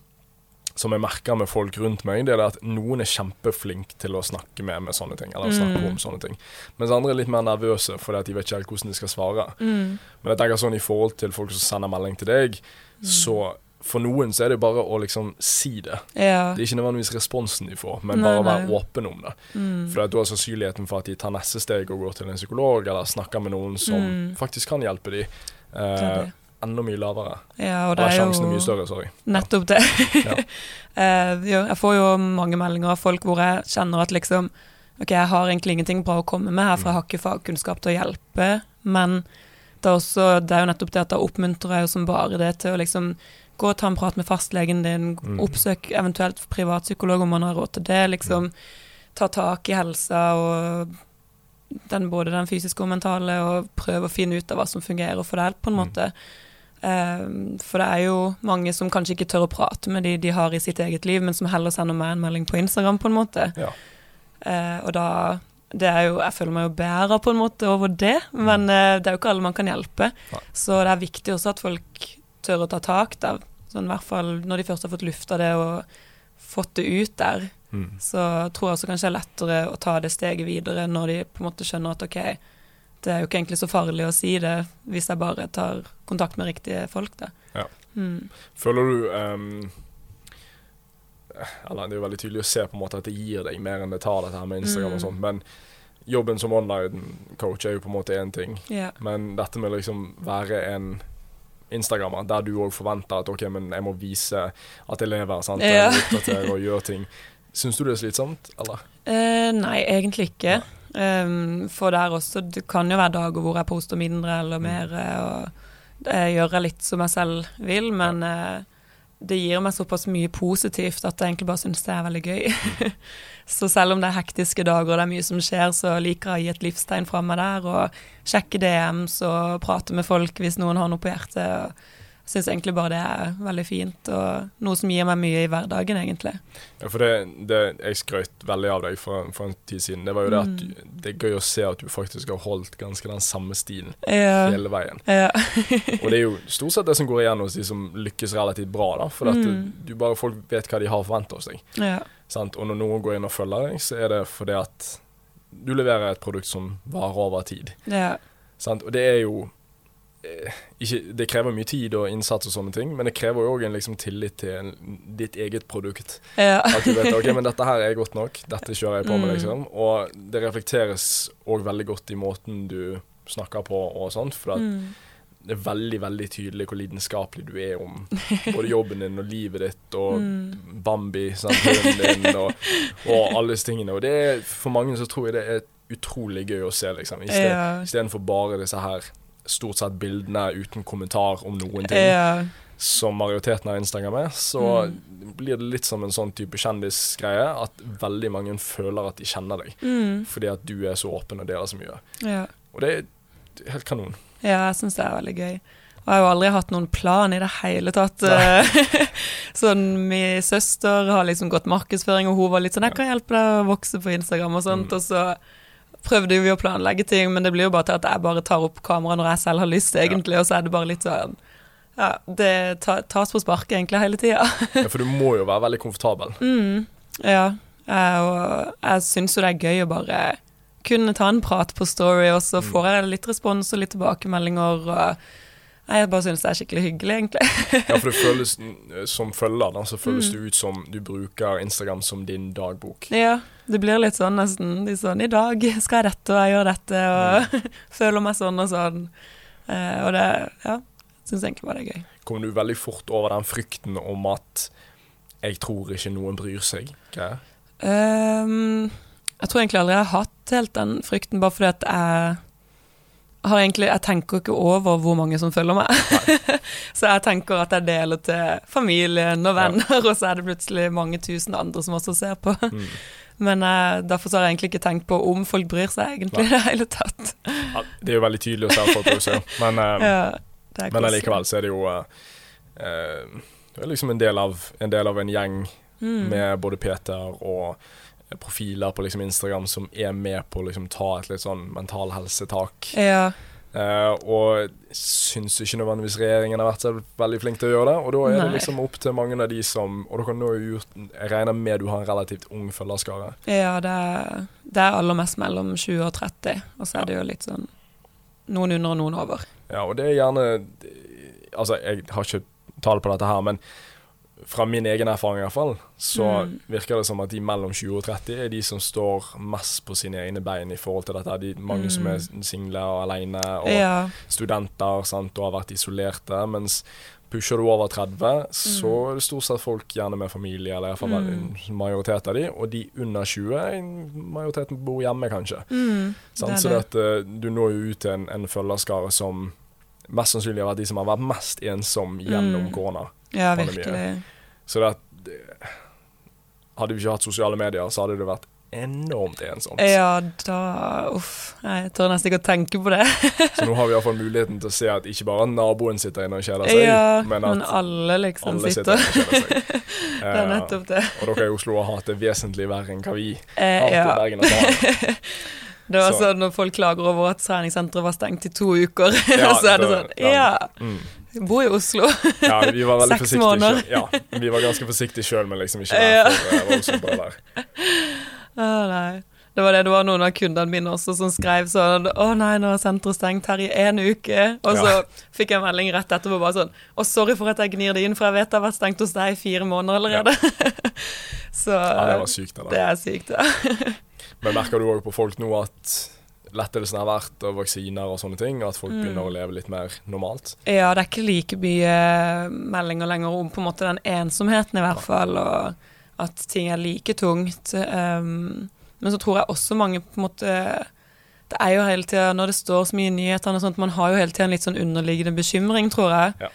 som jeg merker med folk rundt meg, det er at noen er kjempeflinke til å snakke med med sånne ting. Eller snakke mm. om sånne ting. Mens andre er litt mer nervøse fordi at de vet ikke helt hvordan de skal svare. Mm. Men jeg tenker sånn i forhold til folk som sender melding til deg, mm. så for noen så er det bare å liksom si det. Ja. Det er ikke nødvendigvis responsen de får, men nei, bare å være åpen om det. Mm. For da er sannsynligheten for at de tar neste steg og går til en psykolog, eller snakker med noen som mm. faktisk kan hjelpe dem, eh, enda mye lavere. Ja, og det er sjansen er mye større, sorry. Nettopp det. Ja. jo, jeg får jo mange meldinger av folk hvor jeg kjenner at liksom OK, jeg har egentlig ingenting bra å komme med her, for jeg har ikke fagkunnskap til å hjelpe, men det er, også, det er jo nettopp det at da oppmuntrer jeg jo som bare det til å liksom gå og ta en prat med fastlegen din, mm. oppsøk eventuelt privatpsykolog om man har råd til det, liksom ta tak i helsa og den, både den fysiske og mentale, og prøve å finne ut av hva som fungerer for deg, på en mm. måte. Mm. Um, for det er jo mange som kanskje ikke tør å prate med de de har i sitt eget liv, men som heller sender meg en melding på Instagram, på en måte. Ja. Uh, og da det er jo, Jeg føler meg jo bedre på en måte over det, mm. men uh, det er jo ikke alle man kan hjelpe. Nei. Så det er viktig også at folk tør å ta tak, da. Sånn, I hvert fall når de først har fått lufta det og fått det ut der, Mm. så tror jeg også kanskje det er lettere å ta det steget videre når de på en måte skjønner at ok, det er jo ikke egentlig så farlig å si det hvis jeg bare tar kontakt med riktige folk, da. Ja. Mm. Føler du um, Eller det er jo veldig tydelig å se på en måte at det gir deg mer enn det tar, dette her med Instagram og Mm. sånt, men jobben som online-coach er jo på en måte én ting. yeah. Men dette med liksom være en Instagrammer der du òg forventer at OK, men jeg må vise at jeg lever, sant. Jeg Ja. og gjør ting. Syns du det er slitsomt, eller? Uh, nei, egentlig ikke. Um, for der også, det kan jo være dager hvor jeg poster mindre eller Mm. mer, eh, og jeg gjør litt som jeg selv vil, men uh, det gir meg såpass mye positivt at jeg egentlig bare syns det er veldig gøy. så selv om det er hektiske dager og det er mye som skjer, så liker jeg å gi et livstegn fra meg der, og sjekke DMs og prate med folk hvis noen har noe på hjertet. og jeg syns egentlig bare det er veldig fint, og noe som gir meg mye i hverdagen, egentlig. Ja, for det, det jeg skrøt veldig av deg for, for en tid siden, det var jo det at Mm. det er gøy å se at du faktisk har holdt ganske den samme stilen Ja, hele veien. ja. Og det er jo stort sett det som går igjen hos de som lykkes relativt bra, da. For at Mm. du bare, folk vet hva de har forventa hos deg. ja. Sant? Og når noen går inn og følger deg, så er det fordi at du leverer et produkt som varer over tid. ja. Sant? Og det er jo ikke, Det krever mye tid og innsats og sånne ting, men det krever jo òg en liksom tillit til en, ditt eget produkt. ja. At du vet ok, men dette her er godt nok, dette kjører jeg på med, Mm. liksom. Og det reflekteres òg veldig godt i måten du snakker på og sånt, for at Mm. det er veldig, veldig tydelig hvor lidenskapelig du er om både jobben din og livet ditt og Mm. Bambi, sant, din og, og alle disse tingene. Og det er, for mange så tror jeg det er utrolig gøy å se, liksom. Ja. for bare disse her stort sett bildene uten kommentar om noen ting, Ja. som majoriteten av Instagram er, så Mm. blir det litt som en sånn type kjendisgreie at veldig mange føler at de kjenner deg, Mm. fordi at du er så åpen og deler så mye. ja. Og det er helt kanon. Ja, jeg syns det er veldig gøy. Og jeg har jo aldri hatt noen plan i det hele tatt. sånn, Min søster har liksom gått markedsføring, og hun var litt sånn 'Jeg kan hjelpe deg å vokse på Instagram', og sånt. Mm. Og så prøvde jo vi å planlegge ting, men det blir jo bare til at jeg bare tar opp kamera når jeg selv har lyst, egentlig, og så er det bare litt sånn Ja, det tas på sparket egentlig hele tida. Ja, for du må jo være veldig komfortabel. Mm, ja, og jeg syns jo det er gøy å bare kunne ta en prat på Story, og så Mm. får jeg litt respons og litt tilbakemeldinger. Og jeg bare syns det er skikkelig hyggelig, egentlig. Ja, for det føles mm, som følger, da, så føles Mm. det ut som du bruker Instagram som din dagbok. Ja, det blir litt sånn nesten. De sånn, I dag skal jeg dette, og jeg gjør dette, og føler meg sånn og sånn. Eh, og det Ja, syns egentlig bare det gøy. Kommer du veldig fort over den frykten om at 'jeg tror ikke noen bryr seg'? Ehm, jeg tror egentlig aldri jeg har hatt helt den frykten, bare fordi at jeg har egentlig, jeg tenker ikke over hvor mange som følger meg. så jeg tenker at jeg deler til familien og venner, og så er det plutselig mange tusen andre som også ser på. Mm. Men eh, derfor så har jeg egentlig ikke tenkt på om folk bryr seg egentlig i det hele tatt. Ja, det er jo veldig tydelig å se at folk bryr seg, men, eh, Ja, men allikevel så er det jo eh, eh, Det er liksom en del av en, del av en gjeng Mm. med både PT-er og profiler på liksom Instagram som er med på å liksom ta et litt sånn mental helsetak. Ja, Uh, og syns ikke nødvendigvis regjeringen har vært så veldig flink til å gjøre det. Og da er det liksom opp til mange av de som Og dere har nå gjort Jeg regner med du har en relativt ung følgerskare. ja det, er, det er aller mest mellom 20 og 30, og så er det jo litt sånn noen under og noen over. Ja, og det er gjerne Altså, jeg har ikke tall på dette her, men fra min egen erfaring i hvert fall, så Mm. virker det som at de mellom 20 og 30 er de som står mest på sine egne bein i forhold til dette. De mange som er single og alene, og Mm. Ja, studenter sant, og har vært isolerte. Mens pusher du over 30, så er det stort sett folk gjerne med familie, eller iallfall Mm. en majoritet av de. Og de under 20, majoriteten bor hjemme, kanskje. mm, Sant? det Så det at eh, du når jo ut til en, en følgerskare som mest sannsynlig har vært de som har vært mest ensom gjennom Mm. korona. Ja, virkelig. Så det at Hadde vi ikke hatt sosiale medier, så hadde det vært enormt ensomt. Ja, da Uff. Jeg tør nesten ikke å tenke på det. Så nå har vi iallfall muligheten til å se at ikke bare naboen sitter inne og kjeder seg, Ja, men men alle liksom alle sitter inne og kjeder seg. Det er Eh, nettopp det. og dere i Oslo har hatt det vesentlig verre enn hva vi Eh, har hatt i. Bergen. og Stavanger. Det var Så- sånn når folk klager over at treningssenteret var stengt i to uker, Ja, så er det sånn ja. Ja, Mm. Bor i Oslo. Ja, vi var veldig Seks måneder. selv. Ja, vi var ganske forsiktige sjøl, men liksom ikke der for det der. Å nei. Det var det, det var noen av kundene mine også som skrev sånn Å nei, nå er senteret stengt her i en uke. Og så Ja. fikk jeg melding rett etterpå bare sånn Å, sorry for at jeg gnir det inn, for jeg vet det har vært stengt hos deg i fire måneder allerede. så Ja, det var sykt, det det er sykt, ja. Men merker du òg på folk nå at lettelsen har vært, og vaksiner og sånne ting, og at folk begynner å leve litt mer normalt? Ja, det er ikke like mye meldinger lenger om på en måte den ensomheten, i hvert fall, og at ting er like tungt. Um, men så tror jeg også mange på en måte Det er jo hele tida, når det står så mye i nyhetene og sånt, man har jo hele tida en litt sånn underliggende bekymring, tror jeg. Ja.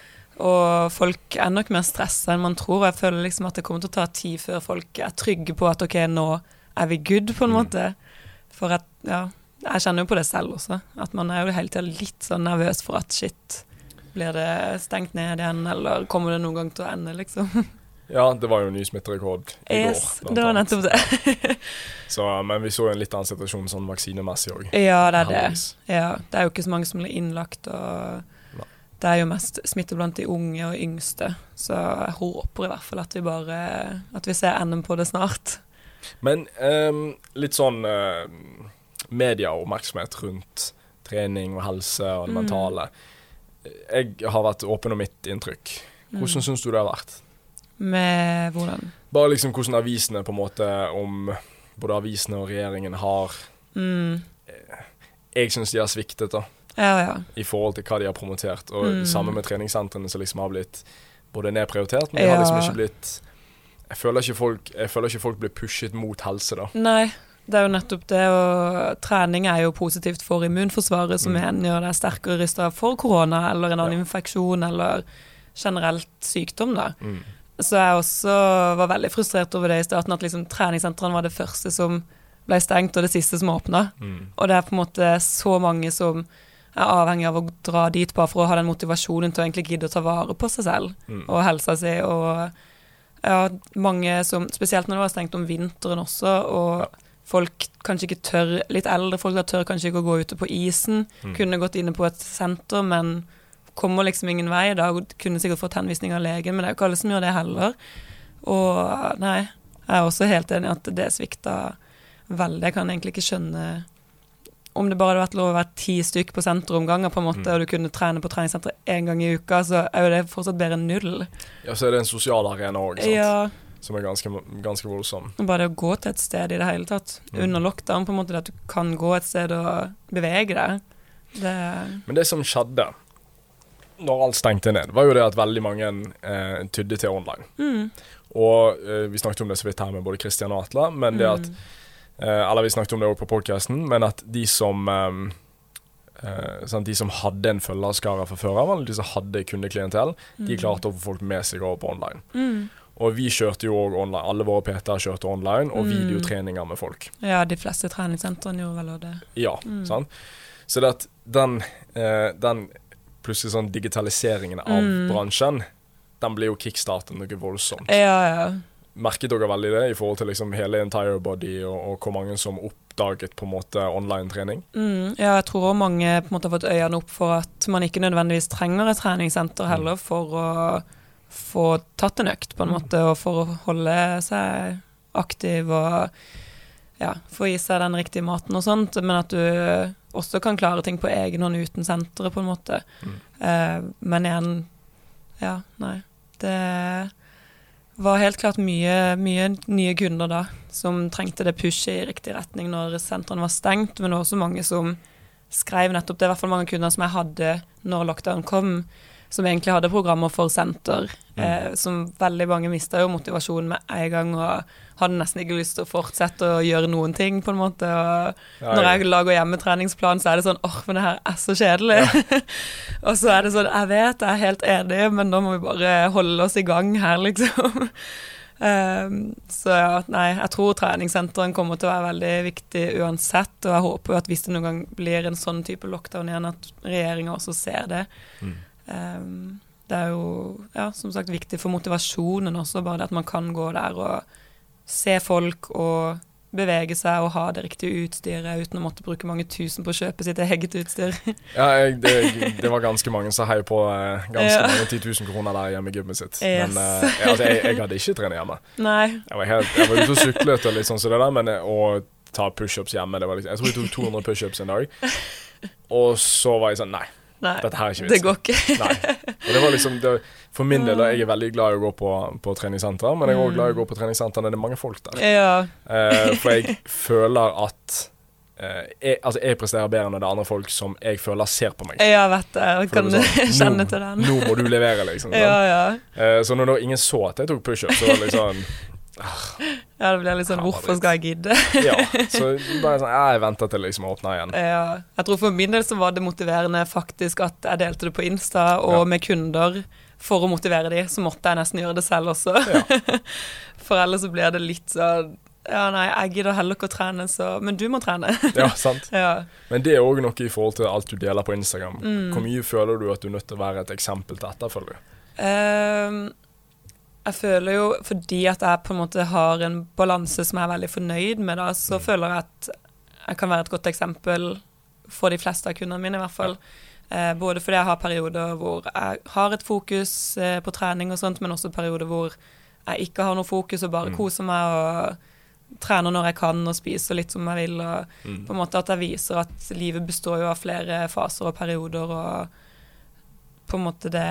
Og folk er nok mer stressa enn man tror. Jeg føler liksom at det kommer til å ta tid før folk er trygge på at ok, nå er vi good, på en Mm. måte. For at, ja Jeg kjenner jo på det selv også. At man er jo hele tida litt sånn nervøs for at shit, blir det stengt ned igjen, eller kommer det noen gang til å ende, liksom? Ja, det var jo ny smitterekord i Yes, går. det var nettopp det. Så, men vi så jo en litt annen situasjon sånn vaksinemessig òg. Ja, det er det. Ja, det er jo ikke så mange som blir innlagt, og Nei. det er jo mest smitte blant de unge og yngste. Så jeg håper i hvert fall at vi bare At vi ser enden på det snart. Men um, litt sånn uh, medieoppmerksomhet rundt trening og helse og det Mm. mentale. Jeg har vært åpen om mitt inntrykk. Hvordan Mm. syns du det har vært? Med hvordan? Bare liksom hvordan avisene på en måte om Både avisene og regjeringen har Mm. Jeg syns de har sviktet, da. Ja, ja. i forhold til hva de har promotert. Og Mm. samme med treningssentrene som liksom har blitt både nedprioritert, men de har liksom ikke blitt jeg føler ikke, folk, jeg føler ikke folk blir pushet mot helse, da. Nei, det er jo nettopp det, og trening er jo positivt for immunforsvaret, som Mm. igjen gjør deg sterkere rusta for korona eller en annen Ja. infeksjon eller generelt sykdom, da. Mm. Så jeg også var veldig frustrert over det i starten, at liksom treningssentrene var det første som ble stengt, og det siste som åpna. Mm. Og det er på en måte så mange som er avhengig av å dra dit bare for å ha den motivasjonen til å egentlig gidde å ta vare på seg selv Mm. og helsa si. Og ja, mange som Spesielt når det var stengt om vinteren også, og Ja. Folk kanskje ikke tør Litt eldre folk da tør kanskje ikke å gå ute på isen. Mm. Kunne gått inne på et senter, men kommer liksom ingen vei. Da kunne sikkert fått henvisning av legen, men det er jo ikke alle som gjør det heller. Og nei, jeg er også helt enig i at det svikta veldig. Jeg kan egentlig ikke skjønne om det bare hadde vært lov å være ti stykk på senteromganger, på en måte, Mm. og du kunne trene på treningssenteret én gang i uka, så er jo det fortsatt bedre enn null. Ja, så er det en sosial arena òg, Ja, som er ganske, ganske voldsom. bare å gå til et sted i det hele tatt. Mm. Under lockdown, på en måte, at du kan gå et sted og bevege deg. Det Men det som skjedde når alt stengte ned, var jo det at veldig mange eh, tydde til online. mm, Og eh, vi snakket om det så vidt her med både Kristian og Atle, men det at mm, Eh, eller vi snakket om det også på podcasten, men at de som sant, De som hadde en følgerskare fra før av, de som hadde kundeklientell, de mm. klarte å få folk med seg over på online. mm. Og vi kjørte jo òg online. Alle våre PT-er kjørte online, og Mm. videotreninger med folk. Ja, de fleste treningssentrene gjorde vel det. Ja, Mm. sant? Så det at den, eh, den plutselig sånn digitaliseringen av Mm. bransjen, den ble jo kickstartet noe voldsomt. Ja, ja. Merket dere veldig det i forhold til liksom hele entire body, og, og hvor mange som oppdaget på en måte online-trening? Mm, ja, jeg tror mange på en måte har fått øynene opp for at man ikke nødvendigvis trenger et treningssenter heller for å få tatt en økt, på en Mm. måte, og for å holde seg aktiv og ja, få i seg den riktige maten og sånt, men at du også kan klare ting på egen hånd uten senteret, på en måte. Mm. Eh, men igjen, ja, nei. Det var helt klart mye, mye nye kunder da, som trengte det pushet i riktig retning når sentrene var stengt, men det var også mange som skrev nettopp det, i hvert fall mange kunder som jeg hadde når lockdown kom, som egentlig hadde programmer for senter, eh, som veldig mange mista jo motivasjonen med en gang, og hadde nesten ikke lyst til å fortsette å gjøre noen ting, på en måte. og når jeg lager hjemmetreningsplan, så er det sånn åh, men det her er så kjedelig. og så er det sånn jeg vet, jeg er helt enig, men nå må vi bare holde oss i gang her, liksom. Um, så ja, nei, jeg tror treningssenteren kommer til å være veldig viktig uansett, og jeg håper jo at hvis det noen gang blir en sånn type lockdown igjen, at regjeringa også ser det. Mm. Um, det er jo ja, som sagt viktig for motivasjonen også, bare det at man kan gå der og se folk og bevege seg og ha det riktige utstyret uten å måtte bruke mange tusen på å kjøpe sitt eget utstyr. Ja, jeg, det, det, var ganske mange som heiv på eh, ganske ja. mange 10 000 kroner der hjemme i gymmet sitt. Yes. Men eh, jeg, altså, jeg, jeg, hadde ikke trent hjemme. Nei. Jeg var, helt, jeg var ute og syklet og litt sånn som det der, men å ta pushups hjemme det var liksom, Jeg tror jeg tok 200 pushups en dag. Og så var jeg sånn Nei. Nei, Dette her er ikke vitsen. Det går ikke. Nei. Og det var liksom, det, for min del, jeg er veldig glad i å gå på, på treningssenter, men jeg er òg glad i å gå på treningssenter når det er mange folk der. Ja. Eh, for jeg føler at eh, jeg, altså jeg presterer bedre når det er andre folk som jeg føler ser på meg. Ja, vet det. Jeg kan sånn, kjenne til den. Nå må du levere, liksom. Ja, ja. Eh, så når da ingen så at jeg tok pushup, så var det liksom ja, det blir litt sånn Hvorfor skal jeg gidde? ja, så bare sånn Jeg venter til liksom åpner igjen. Ja. Jeg tror for min del så var det motiverende faktisk at jeg delte det på Insta og ja. med kunder. For å motivere de, så måtte jeg nesten gjøre det selv også. Ja. for ellers så blir det litt sånn ja, nei, jeg gidder heller ikke å trene, så Men du må trene. ja, sant. Ja. Men det er òg noe i forhold til alt du deler på Instagram. Mm. Hvor mye føler du at du er nødt til å være et eksempel til etterfølger? Um, jeg føler jo, fordi at jeg på en måte har en balanse som jeg er veldig fornøyd med, da, så mm. føler jeg at jeg kan være et godt eksempel for de fleste av kundene mine, i hvert fall. Eh, både fordi jeg har perioder hvor jeg har et fokus eh, på trening og sånt, men også perioder hvor jeg ikke har noe fokus og bare mm. koser meg og trener når jeg kan og spiser litt som jeg vil. Og mm. på en måte at jeg viser at livet består jo av flere faser og perioder. og på en måte det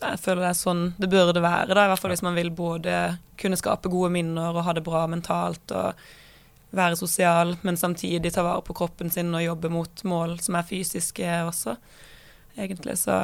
Jeg føler det er sånn det burde være, da, i hvert fall hvis man vil både kunne skape gode minner og ha det bra mentalt og være sosial, men samtidig ta vare på kroppen sin og jobbe mot mål som er fysiske også, egentlig. Så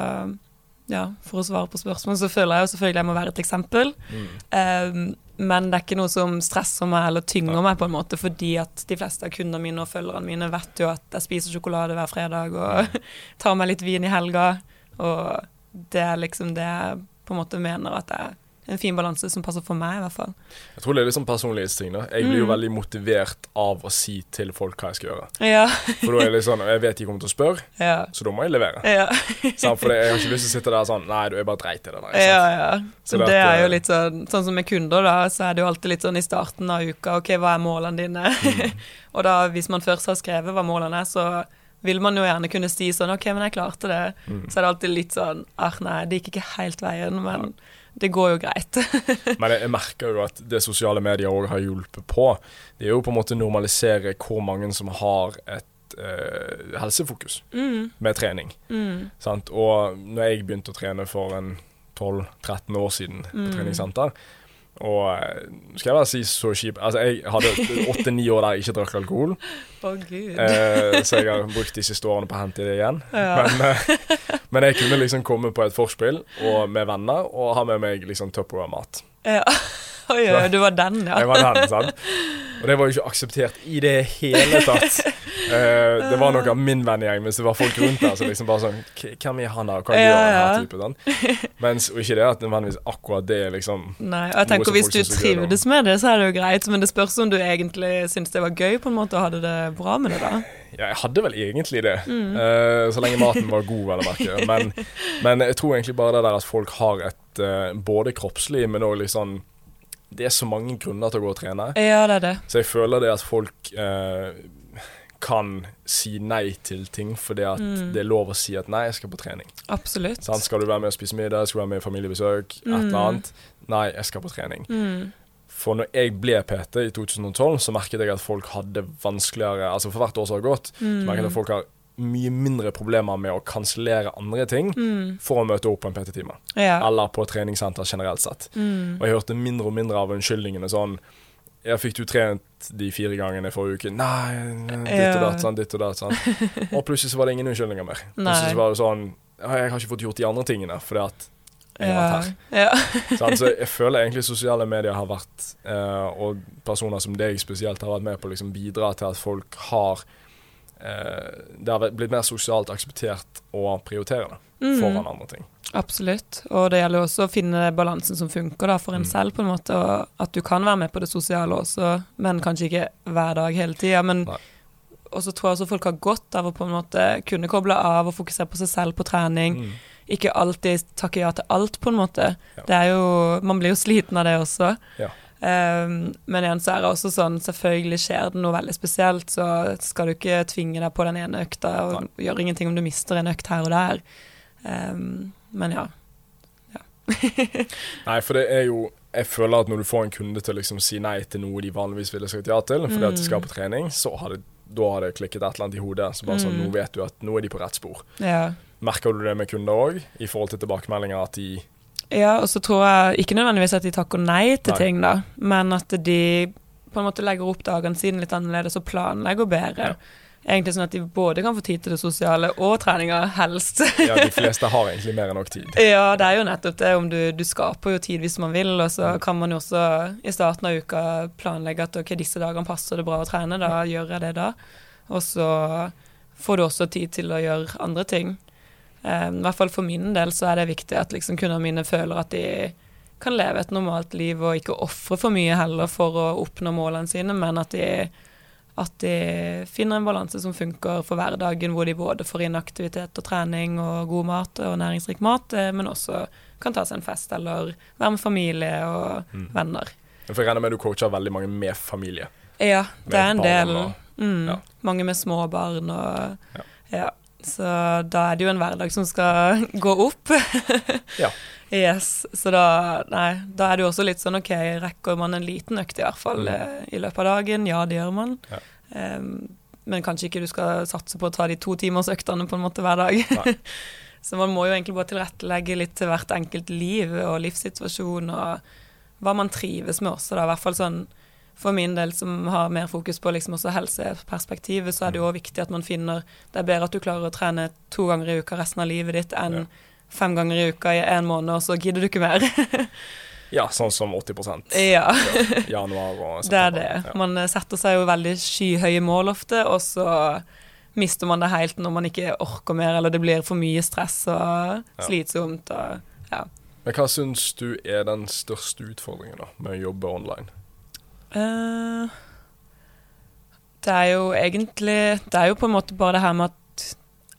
ja, for å svare på spørsmål, så føler jeg jo selvfølgelig jeg må være et eksempel. Mm. Um, men det er ikke noe som stresser meg eller tynger meg, på en måte, fordi at de fleste av kundene mine og følgerne mine vet jo at jeg spiser sjokolade hver fredag og tar meg litt vin i helga. Og det er liksom det jeg på en måte mener at det er en fin balanse som passer for meg, i hvert fall. Jeg tror det er litt sånn personlighetsting. da. Jeg blir jo mm. veldig motivert av å si til folk hva jeg skal gjøre. Ja. For da er det litt sånn Jeg vet de kommer til å spørre, ja. så da må jeg levere. Ja. for jeg har ikke lyst til å sitte der sånn Nei, du er bare dreit i det der. Ja, ja. Så, det, det, er jo litt sånn Sånn som med kunder, da, så er det jo alltid litt sånn i starten av uka OK, hva er målene dine? Mm. og da, hvis man først har skrevet hva målene er, så vil man jo gjerne kunne si sånn OK, men jeg klarte det. Mm. Så er det alltid litt sånn ah, nei, det gikk ikke helt veien, men ja. det går jo greit. men jeg, jeg, merker jo at det sosiale medier òg har hjulpet på, det er jo på en måte normalisere hvor mange som har et eh, helsefokus mm. med trening. Mm. Og når jeg begynte å trene for en 12-13 år siden på mm. treningssenter, og eh, skal jeg bare si så kjip Altså, jeg hadde åtte-ni år der jeg ikke drakk alkohol. Oh, Gud. Eh, så jeg har brukt de siste årene på å hente det igjen. Ja. Men, eh, men, jeg kunne liksom komme på et forspill og med venner og ha med meg liksom Tupperware-mat. Ja. Oi, oi, du var den, ja. Jeg var den, sant. Og det var jo ikke akseptert i det hele tatt. Uh, det var noe av min vennegjeng, mens det var folk rundt der som liksom bare sånn Hvem er han der, hva gjør han her? type sånn. Mens, Og ikke det at nødvendigvis akkurat det liksom Nei, og jeg tenker Hvis du trivdes med det, så er det jo greit, men det spørs om du egentlig syntes det var gøy på en måte og hadde det bra med det, da. Ja, jeg hadde vel egentlig det, mm. uh, så lenge maten var god, vel å merke. Men, men, jeg tror egentlig bare det der at folk har et uh, både kroppslig, men òg litt sånn det er så mange grunner til å gå og trene. Ja, det er det. Så jeg føler det at folk eh, kan si nei til ting fordi at mm. det er lov å si at nei, jeg skal på trening. Absolutt. Sånn, skal du være med og spise middag, skal du være med i familiebesøk, mm. et eller annet. Nei, jeg skal på trening. Mm. For når jeg ble PT i 2012, så merket jeg at folk hadde vanskeligere Altså for hvert år som har gått, så merket jeg at mm. folk har mye mindre problemer med å kansellere andre ting mm. for å møte opp på en PT-time. Ja. Eller på treningssenter generelt sett. Mm. Og jeg hørte mindre og mindre av unnskyldningene sånn ja, fikk du trent de fire gangene forrige uke? Nei, ditt og datt, sånn, ditt og datt. Sånn. Og plutselig så var det ingen unnskyldninger mer. Plutselig så var det sånn Jeg har ikke fått gjort de andre tingene fordi at jeg har vært her. Ja. så jeg føler egentlig sosiale medier har vært, eh, og personer som deg spesielt, har vært med på å liksom bidra til at folk har Eh, det har blitt mer sosialt akseptert å prioritere det mm. foran andre ting. Absolutt. Og det gjelder også å finne balansen som funker da, for en mm. selv, på en måte. Og at du kan være med på det sosiale også, men kanskje ikke hver dag hele tida. Men også tror jeg også folk har godt av å på en måte kunne koble av og fokusere på seg selv på trening. Mm. Ikke alltid takke ja til alt, på en måte. Ja. Det er jo Man blir jo sliten av det også. Ja. Um, men igjen så er det også sånn, selvfølgelig skjer det noe veldig spesielt, så skal du ikke tvinge deg på den ene økta, og Nei. gjør ingenting om du mister en økt her og der. Um, men ja. ja. Nei, for det er jo Jeg føler at når du får en kunde til å liksom si nei til noe de vanligvis ville sagt ja til, fordi mm. at de skal på trening, så har det, da har det klikket et eller annet i hodet. Så bare sånn, mm. nå vet du at nå er de på rett spor. Ja. Merker du det med kunder òg, i forhold til tilbakemeldinger, at de ja, og så tror jeg ikke nødvendigvis at de takker nei til nei. ting, da, men at de på en måte legger opp dagene sine litt annerledes og planlegger bedre. Ja. Egentlig sånn at de både kan få tid til det sosiale og treninga, helst. ja, de fleste har egentlig mer enn nok tid. Ja, det er jo nettopp det. Om du, du skaper jo tid hvis man vil, og så mm. kan man jo også i starten av uka planlegge at ok, disse dagene passer det bra å trene, da gjør jeg det da. Og så får du også tid til å gjøre andre ting. Um, I hvert fall for min del så er det viktig at liksom kundene mine føler at de kan leve et normalt liv og ikke ofre for mye heller for å oppnå målene sine, men at de, at de finner en balanse som funker for hverdagen, hvor de både får inn aktivitet og trening og god mat og næringsrik mat, eh, men også kan ta seg en fest eller være med familie og mm. venner. For jeg regner med du coacher veldig mange med familie? Ja, det er en del. Og, mm, ja. Mange med små barn og ja. ja. Så da er det jo en hverdag som skal gå opp. ja. Yes. Så da, nei, da er det jo også litt sånn OK, rekker man en liten økt i hvert fall mm. Eh, i løpet av dagen? Ja, det gjør man. Ja. Um, men kanskje ikke du skal satse på å ta de to timers øktene på en måte hver dag. så man må jo egentlig bare tilrettelegge litt til hvert enkelt liv og livssituasjon og hva man trives med også, da. I hvert fall sånn for min del som har mer fokus på liksom også helseperspektivet, så er det jo òg viktig at man finner Det er bedre at du klarer å trene to ganger i uka resten av livet ditt enn ja. fem ganger i uka i en måned, og så gidder du ikke mer. ja, sånn som 80% ja. januar og september. Det er det. Ja. Man eh, setter seg jo veldig skyhøye mål ofte, og så mister man det helt når man ikke orker mer, eller det blir for mye stress og slitsomt. Og, ja. Men hva syns du er den største utfordringen da, med å jobbe online? Uh, det er jo egentlig Det er jo på en måte bare det her med at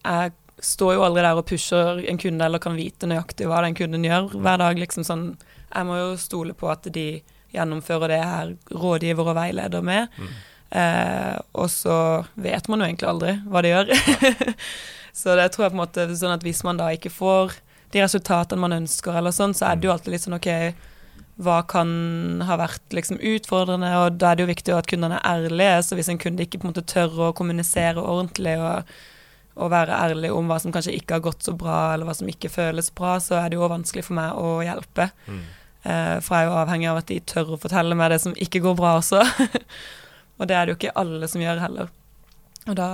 jeg står jo aldri der og pusher en kunde eller kan vite nøyaktig hva den kunden gjør hver dag. liksom sånn Jeg må jo stole på at de gjennomfører det jeg er rådgiver og veileder med. Mm. Uh, og så vet man jo egentlig aldri hva de gjør. så det tror jeg på en måte sånn at hvis man da ikke får de resultatene man ønsker, eller sånn, så er det jo alltid litt sånn OK hva kan ha vært liksom utfordrende, og da er det jo viktig at kundene er ærlige. Så hvis en kunde ikke på en måte tør å kommunisere ordentlig og, og, være ærlig om hva som kanskje ikke har gått så bra, eller hva som ikke føles bra, så er det jo vanskelig for meg å hjelpe. Mm. Eh, for jeg er jo avhengig av at de tør å fortelle meg det som ikke går bra også. og det er det jo ikke alle som gjør heller. Og da,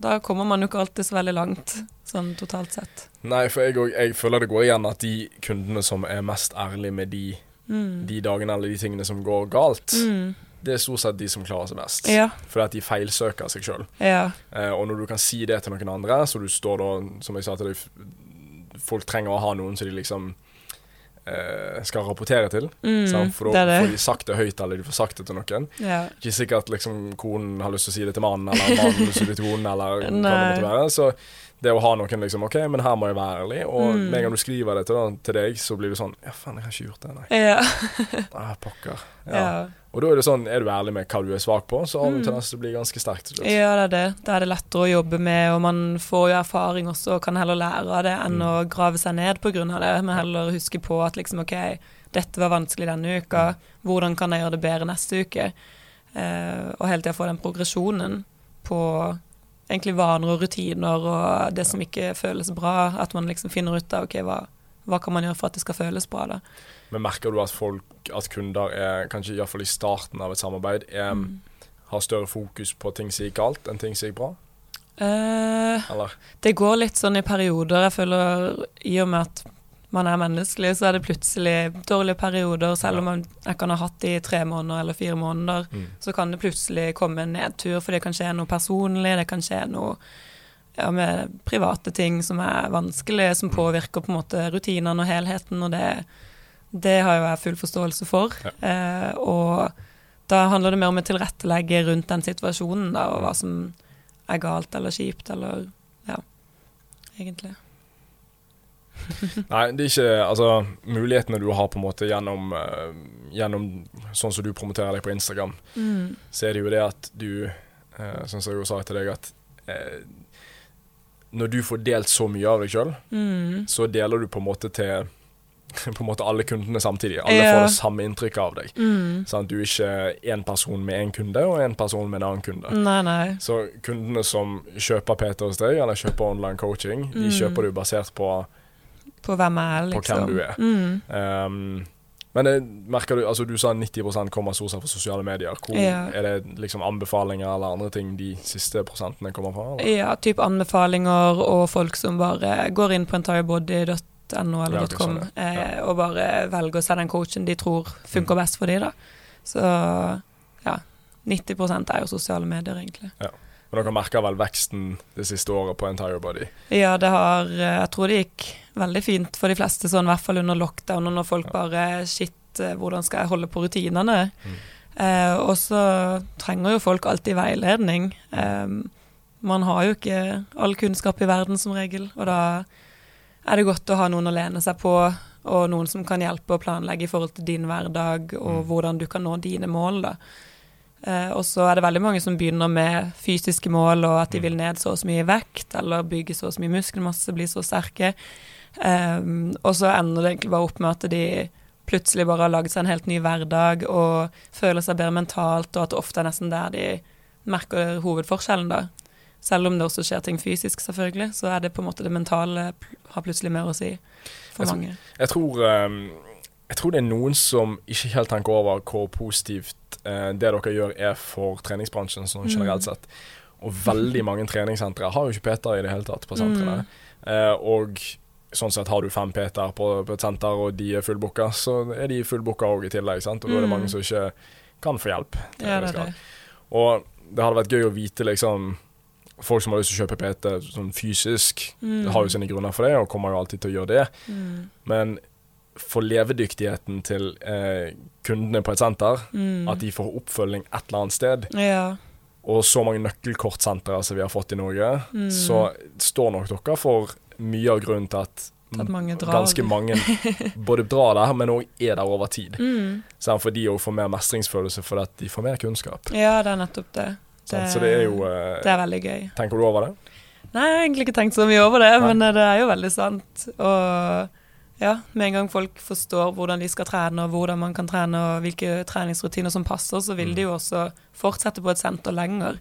da kommer man jo ikke alltid så veldig langt, sånn totalt sett. Nei, for jeg, jeg føler det går igjen at de kundene som er mest ærlige med de mm. de dagene eller de tingene som går galt, mm. det er stort sett de som klarer seg best. Ja. Fordi at de feilsøker seg sjøl. Ja. Eh, og når du kan si det til noen andre, så du står da, som jeg sa til deg, folk trenger å ha noen så de liksom eh, skal rapportere til. Mm, for da får de sagt det høyt, eller de får sagt det til noen. Ja. Ikke sikkert liksom konen har lyst til å si det til mannen, eller mannen har lyst til å si det til konen, eller hva det måtte være. Så det å ha noen liksom OK, men her må jeg være ærlig. Og mm. med en gang du skriver det til, til, deg, så blir det sånn Ja, faen, jeg har ikke gjort det, nei. Ja. ah, pokker. Ja. ja. Og da er det sånn, er du ærlig med hva du er svak på, så har du mm. tendens til å bli ganske sterk til slutt. Ja, det er det. Da er det lettere å jobbe med, og man får jo erfaring også, og kan heller lære av det enn mm. å grave seg ned av det, men heller huske på at liksom OK, dette var vanskelig denne uka, mm. hvordan kan jeg gjøre det bedre neste uke? Uh, og hele tida få den progresjonen på egentlig vaner og rutiner og det som ikke føles bra. At man liksom finner ut av ok, hva, hva kan man gjøre for at det skal føles bra. da. Men merker du at folk, at kunder er, kanskje iallfall i starten av et samarbeid, er, mm. har større fokus på ting som gikk galt, enn ting som gikk bra? Uh, det går litt sånn i perioder. Jeg føler i og med at man er menneskelig, så er det plutselig dårlige perioder. Selv om man, kan ha hatt det i tre måneder eller fire måneder, mm. så kan det plutselig komme en nedtur, for det kan skje noe personlig, det kan skje noe ja, med private ting som er vanskelig, som mm. påvirker på en måte rutinene og helheten, og det, det har jo jeg full forståelse for. Ja. Eh, og da handler det mer om å tilrettelegge rundt den situasjonen, da, og hva som er galt eller kjipt, eller ja, egentlig. Nei, det er ikke Altså, mulighetene du har på en måte gjennom, uh, gjennom sånn som du promoterer deg på Instagram, Mm. så er det jo det at du uh, Sånn som jeg jo sa til deg, at uh, når du får delt så mye av deg sjøl, Mm. så deler du på en måte til på en måte alle kundene samtidig. Alle Ja. får det samme inntrykket av deg. Mm. Sånn, Du er ikke én person med én kunde og én person med en annen kunde. Nei, nei. Så kundene som kjøper PT hos deg, eller kjøper online coaching, de Mm. kjøper du basert på På hvem jeg er, liksom. På hvem du er. Mm. um, Men det merker du, altså du sa 90 kommer stort sett fra sosiale medier. Hvor, Ja. Er det liksom anbefalinger eller andre ting de siste prosentene kommer fra? Eller? Ja, typ anbefalinger og folk som bare går inn på entirebody.no eller Ja, .com .com ja. eh, og bare velger å se den coachen de tror funker best for de da. Så ja, 90 er jo sosiale medier, egentlig. Ja. Men dere merker vel veksten det siste året på Entire Body? Ja, det har eh, Jeg tror det gikk veldig fint for de fleste, sånn i hvert fall under lockdown, og når folk bare Shit, eh, hvordan skal jeg holde på rutinene? Mm. Eh, og så trenger jo folk alltid veiledning. Eh, man har jo ikke all kunnskap i verden som regel, og da er det godt å ha noen å lene seg på, og noen som kan hjelpe å planlegge i forhold til din hverdag, og Mm. hvordan du kan nå dine mål, da. Eh, og så er det veldig mange som begynner med fysiske mål, og at de Mm. vil ned så og så mye vekt, eller bygge så og så mye muskelmasse, bli så sterke. Eh, og så ender det egentlig bare opp med at de plutselig bare har laget seg en helt ny hverdag og føler seg bedre mentalt, og at det ofte er nesten der de merker hovedforskjellen, da. Selv om det også skjer ting fysisk, selvfølgelig, så er det på en måte det mentale har plutselig mer å si for Jeg mange. Jeg tror, ehm, jeg tror det er noen som ikke helt tenker over hvor positivt eh, det dere gjør er for treningsbransjen sånn generelt Mm. sett. Og veldig mange treningssentre har jo ikke PT-er i det hele tatt på sentrene. Mm. Eh, og sånn sett har du fem PT-er på, på et senter, og de er fullbooka, så er de fullbooka òg i tillegg. sant? Og da er det Mm. mange som ikke kan få hjelp. Ja, det det. Og det hadde vært gøy å vite liksom Folk som har lyst til å kjøpe PT sånn fysisk, Mm. har jo sine grunner for det, og kommer jo alltid til å gjøre det. Mm. Men for levedyktigheten til eh, kundene på et senter, Mm. at de får oppfølging et eller annet sted, Ja. og så mange nøkkelkortsentre som vi har fått i Norge, Mm. så står nok dere for mye av grunnen til at mange ganske mange både drar der, men òg er der over tid. Mm. Så for de òg får mer mestringsfølelse fordi at de får mer kunnskap. Ja, det er nettopp det. sant? Så det er jo eh, Det er veldig gøy. Tenker du over det? Nei, jeg har egentlig ikke tenkt så mye over det, Nei. men eh, det er jo veldig sant. Og ja, med en gang folk forstår hvordan de skal trene, og hvordan man kan trene, og hvilke treningsrutiner som passer, så vil de jo også fortsette på et senter lenger.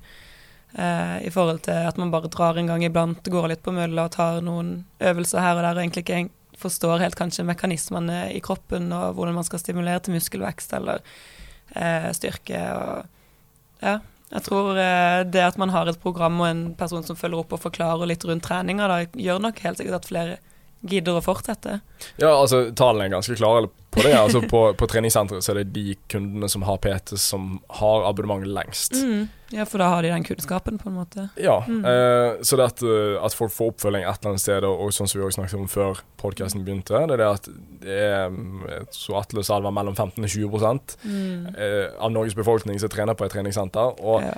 Eh, I forhold til at man bare drar en gang iblant, går litt på mølla og tar noen øvelser her og der, og egentlig ikke forstår helt kanskje mekanismene i kroppen, og hvordan man skal stimulere til muskelvekst eller eh, styrke. og ja, jeg tror eh, det at man har et program og en person som følger opp og forklarer litt rundt treninga, da gjør nok helt sikkert at flere gidder å fortsette. Ja, altså tallene er ganske klare på det. Altså På, på treningssenteret så er det de kundene som har PT, som har abonnement lengst. Mm. Ja, for da har de den kunnskapen, på en måte. Ja, Mm. eh, så det at, eh, at folk får oppfølging et eller annet sted, og, og sånn som vi også snakket om før podkasten begynte, det er det at det er så Atle sa det var mellom 15 og 20 Mm. eh, av Norges befolkning som trener på et treningssenter, og Ja.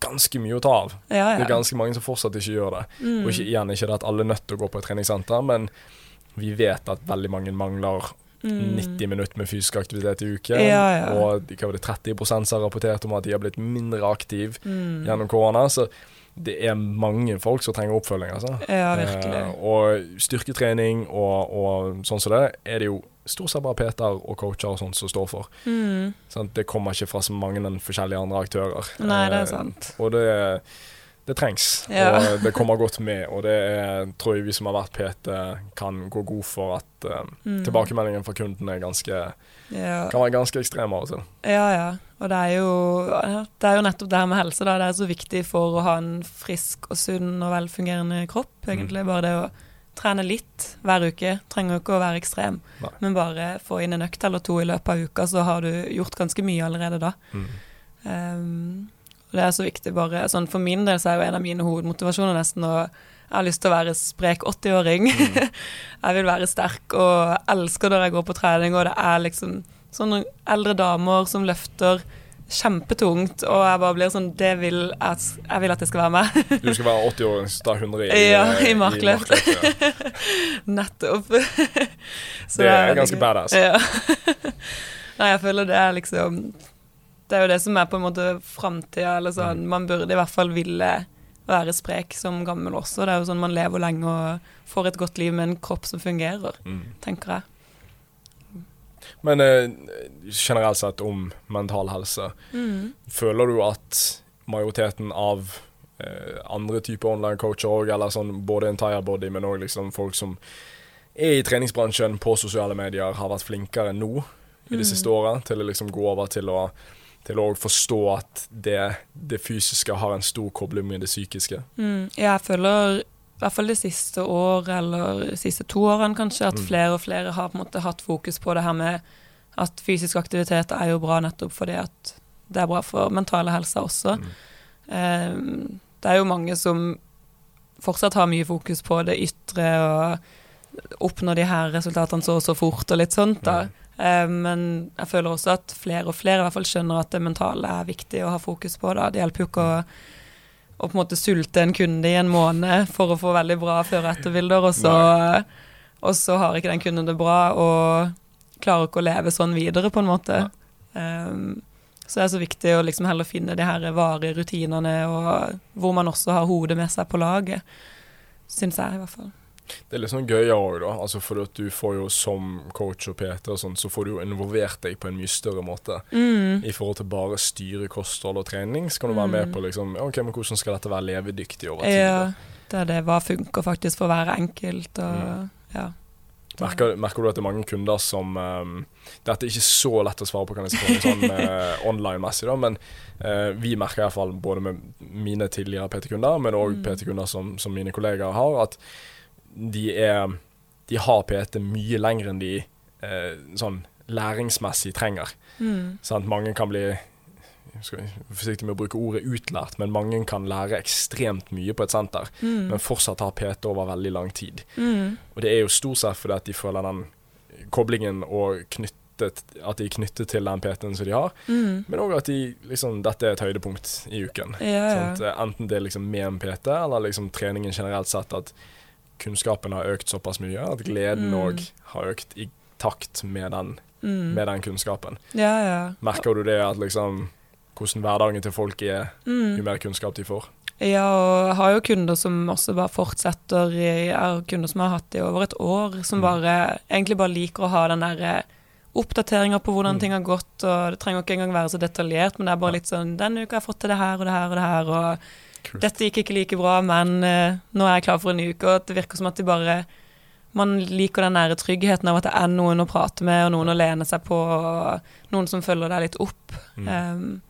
ganske mye å ta av. Ja, Det er ganske mange som fortsatt ikke gjør det. Mm. Og ikke, igjen ikke det at alle er nødt til å gå på et treningssenter, men vi vet at veldig mange mangler Mm. 90 minutter med fysisk aktivitet i uken. Ja, ja. Og hva var det, 30 som har rapportert om at de har blitt mindre aktive Mm. gjennom korona. Så det er mange folk som trenger oppfølging. Altså. Ja, virkelig. Eh, og styrketrening og, og sånn som det, er det jo stort sett bare PT-er og coacher og sånt som står for. Mm. Sånn, Det kommer ikke fra så mange forskjellige andre aktører. Nei, det Eh, er sant. Og det, det trengs, Ja. og det kommer godt med. Og det er, tror jeg vi som har vært PT, kan gå god for at uh, Mm. tilbakemeldingen fra kunden er ganske, Ja. kan være ganske ekstrem av og til. Ja, ja. Og det er jo, det er jo nettopp det her med helse. Da. Det er så viktig for å ha en frisk og sunn og velfungerende kropp, egentlig. Bare det å trene litt hver uke. Trenger jo ikke å være ekstrem, Nei. men bare få inn en økt eller to i løpet av uka, så har du gjort ganske mye allerede da. Mm. Um, det er så viktig bare sånn For min del så er jo en av mine hovedmotivasjoner nesten å Jeg har lyst til å være sprek 80-åring. jeg vil være sterk og elsker når jeg går på trening, og det er liksom sånne eldre damer som løfter kjempetungt, og jeg bare blir sånn Det vil at, jeg vil at det skal være meg. du skal være 80 år og ta 100 i, ja, i i markløft. ja. Nettopp. Det er ganske badass. Ja. Nei, jeg føler det er liksom Det er jo det som er på en måte framtida, eller sånn. Mm. Man burde i hvert fall ville være sprek som gammel også. Det er jo sånn man lever lenge og får et godt liv med en kropp som fungerer, Mm. tenker jeg. Men eh, generelt sett om mental helse, Mm. føler du at majoriteten av eh, andre typer online-coacher òg, eller sånn både entire body, men òg liksom folk som er i treningsbransjen på sosiale medier, har vært flinkere nå i det Mm. siste året til å liksom gå over til å til å forstå at det, det fysiske har en stor kobling med det psykiske. Mm. Jeg føler i hvert fall det siste året, eller de siste to årene kanskje, at Mm. flere og flere har på en måte hatt fokus på det her med at fysisk aktivitet er jo bra nettopp fordi at det er bra for mentale helse også. Mm. Um, det er jo mange som fortsatt har mye fokus på det ytre og oppnå de her resultatene så og så fort og litt sånt, da. Eh, men jeg føler også at flere og flere i hvert fall skjønner at det mentale er viktig å ha fokus på. Da. Det hjelper jo ikke å, å på en måte sulte en kunde i en måned for å få veldig bra før- og etterbilder, og så, og så har ikke den kunden det bra og klarer ikke å leve sånn videre, på en måte. Um, så det er så viktig å liksom heller finne de her varige rutinene, og hvor man også har hodet med seg på laget. Syns jeg, i hvert fall. Det er litt sånn gøy òg, da. Altså for at du får jo som coach og PT og sånn, så får du jo involvert deg på en mye større måte. Mm. I forhold til bare styre kosthold og trening, så kan du være med på liksom OK, men hvordan skal dette være levedyktig over tid? Ja, det er det. Hva funker faktisk for hver enkelt, og Mm. ja. Merker, merker du at det er mange kunder som um, Dette er ikke så lett å svare på, kan jeg si, sånn uh, online-messig, men uh, vi merker iallfall både med mine tidligere PT-kunder, men òg Mm. PT-kunder som, som mine kollegaer har, at de er De har PT mye lenger enn de eh, sånn læringsmessig trenger. Mm. Sånn, Mange kan bli skal forsiktig med å bruke ordet utlært, men mange kan lære ekstremt mye på et senter, Mm. men fortsatt ha PT over veldig lang tid. Mm. Og det er jo stort sett fordi at de føler den koblingen og knyttet, at de er knyttet til den PT-en som de har, Mm. men òg at de liksom Dette er et høydepunkt i uken. Ja, ja. Enten det er liksom med en PT, eller liksom treningen generelt sett, at kunnskapen har økt såpass mye at gleden Mm. har økt i takt med den, Mm. med den kunnskapen. ja, ja. Merker du det at liksom hvordan hverdagen til folk er, Mm. jo mer kunnskap de får? Ja, og jeg har jo kunder som også bare fortsetter. Jeg har kunder som har hatt det i over et år, som Mm. bare egentlig bare liker å ha den derre oppdateringer på hvordan Mm. ting har gått, og det trenger ikke engang være så detaljert, men det er bare litt sånn 'Denne uka har jeg fått til det her og det her og det her', og Kult. 'dette gikk ikke like bra, men uh, nå er jeg klar for en uke', og det virker som at de bare man liker den nære tryggheten av at det er noen å prate med, og noen å lene seg på, og noen som følger deg litt opp. Mm. Um,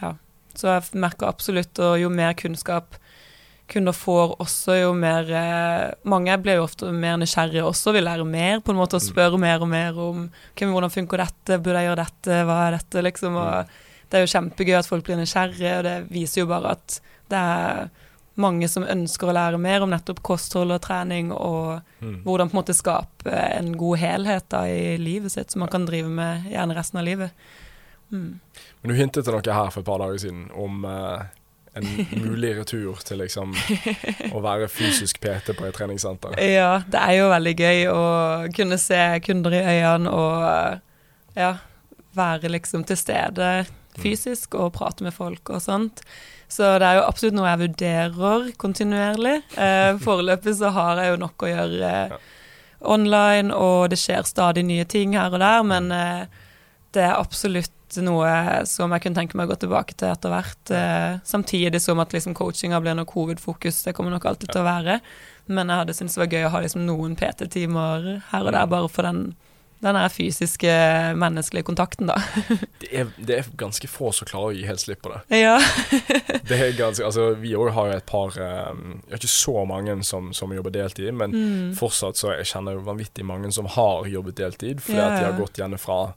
ja. Så jeg merker absolutt, og jo mer kunnskap kunder får også, jo mer eh, Mange blir jo ofte mer nysgjerrige også, vil lære mer, på en måte, og Mm. spørre mer og mer om okay, hvordan funker dette, burde jeg gjøre dette, hva er dette, liksom. Og det er jo kjempegøy at folk blir nysgjerrige, og det viser jo bare at det er mange som ønsker å lære mer om nettopp kosthold og trening, og Mm. hvordan på en måte skape en god helhet da, i livet sitt, som man kan drive med gjerne resten av livet. Mm. Men du hintet til noe her for et par dager siden om eh, en mulig retur til liksom å være fysisk PT på et treningssenter. Ja, det er jo veldig gøy å kunne se kunder i øynene og ja, være liksom til stede fysisk og prate med folk og sånt. Så det er jo absolutt noe jeg vurderer kontinuerlig. Eh, foreløpig så har jeg jo nok å gjøre eh, online, og det skjer stadig nye ting her og der, men eh, det er absolutt noe som jeg kunne tenke meg å gå tilbake til etter hvert. Eh, samtidig som at liksom coachinga blir nok hovedfokus, det kommer nok alltid til å være. Men jeg hadde syntes det var gøy å ha liksom noen PT-timer her og der, bare for den, den fysiske, menneskelige kontakten, da. Det er, det er ganske få som klarer å gi helt slipp på det. ja. Det er ganske, altså Vi òg har et par eh, Jeg har ikke så mange som, som jobber deltid, men Mm. fortsatt så jeg kjenner jo vanvittig mange som har jobbet deltid, fordi Ja, at de har gått hjemmefra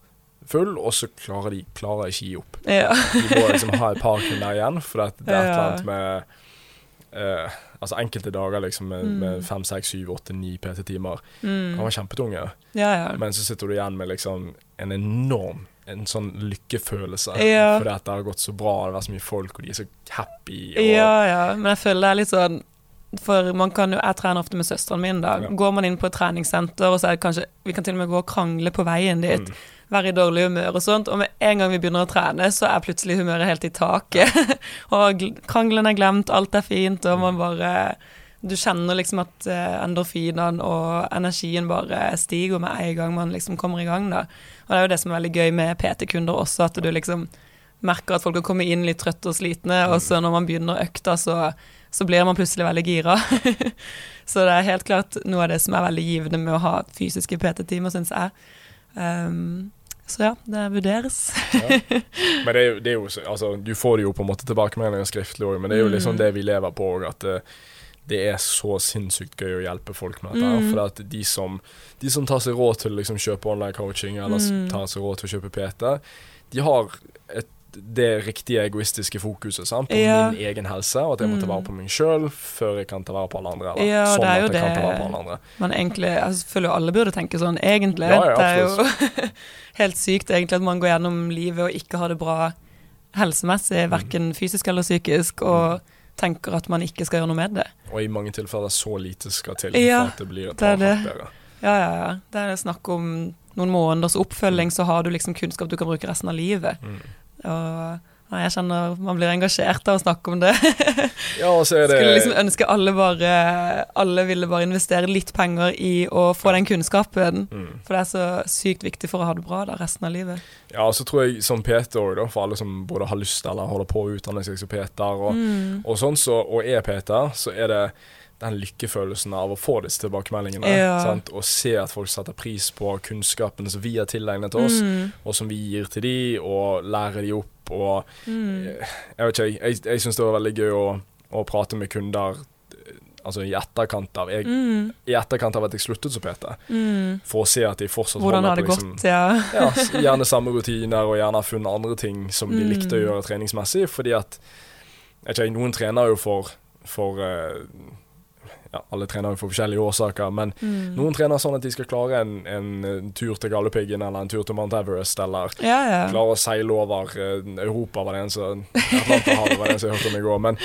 full, og så klarer de klarer ikke gi opp. ja. De må liksom ha et par kunder igjen, for det, det er et eller annet med eh, Altså enkelte dager liksom med, Mm. med fem, seks, syv, åtte, ni PT-timer kan Mm. være kjempetunge, ja, ja. men så sitter du igjen med liksom en enorm en sånn lykkefølelse. Ja. Fordi at det har gått så bra, det har vært så mye folk, og de er så happy. Og, Ja, ja, men jeg føler det er litt sånn For man kan jo, jeg trener ofte med søsteren min. da Ja. Går man inn på et treningssenter, og så er det kanskje Vi kan til og med gå og krangle på veien dit. Mm. Være i dårlig humør og sånt. Og med en gang vi begynner å trene, så er plutselig humøret helt i taket. og krangelen er glemt, alt er fint, og man bare Du kjenner liksom at eh, endorfinene og energien bare stiger med en gang man liksom kommer i gang, da. Og det er jo det som er veldig gøy med PT-kunder også, at du liksom merker at folk har kommet inn litt trøtte og slitne, og så når man begynner økta, så, så blir man plutselig veldig gira. så det er helt klart noe av det som er veldig givende med å ha fysiske PT-timer, syns jeg. Um, så ja, det vurderes. Ja. Men det er, det er jo altså, Du får det jo på en måte tilbakemeldinger skriftlig òg, men det er jo liksom Mm. det vi lever på òg, at det, det er så sinnssykt gøy å hjelpe folk med dette. Mm. For at de som, de som tar seg råd til å liksom kjøpe online coaching, eller Mm. tar seg råd til å kjøpe PT, de har et, det riktige egoistiske fokuset sant? på Ja. min egen helse, og at jeg må ta Mm. vare på meg sjøl før jeg kan ta vare på alle andre. Eller Ja, sånn det er at jeg jeg kan ta vare på alle andre. Men egentlig, jeg føler jo alle burde tenke sånn, egentlig. Ja, ja, det er jo helt sykt egentlig at man går gjennom livet og ikke har det bra helsemessig, Mm. verken fysisk eller psykisk, og tenker at man ikke skal gjøre noe med det. Og i mange tilfeller så lite skal til for at det blir et par det. hakk bedre. Ja, ja, ja. Det er snakk om noen måneders oppfølging, så har du liksom kunnskap du kan bruke resten av livet. Mm. 呃 Og jeg kjenner man blir engasjert av å snakke om det. Ja, så er det Skulle liksom ønske alle bare Alle ville bare investere litt penger i å få den kunnskapen. mm. For det er så sykt viktig for å ha det bra da, resten av livet. Ja, og så tror jeg som Peter, da, for alle som både har lyst eller holder på å utdanne seg som Peter, og, Mm. og sånn, så, og er Peter, så er det den lykkefølelsen av å få disse tilbakemeldingene. Ja. Sant? Og se at folk setter pris på kunnskapen som vi har tilegnet oss, Mm. og som vi gir til de, og lærer de opp. Og Mm. jeg vet ikke, jeg, jeg syns det var veldig gøy å, å prate med kunder eh, altså i etterkant av jeg, Mm. I etterkant av at jeg sluttet som PT, Mm. for å se at de fortsatt Hvordan holder på liksom, gått, ja. ja, gjerne samme rutiner, og gjerne har funnet andre ting som de Mm. likte å gjøre treningsmessig. Fordi at jeg vet ikke, Noen trener jo for, for eh, ja, Alle trener jo for forskjellige årsaker, men Mm. noen trener sånn at de skal klare en, en, tur til Galdhøpiggen eller en tur til Mount Everest, eller Ja, ja. klare å seile over eh, Europa, var det en som Atlanterhavet var det en som jeg hørte om i går. Men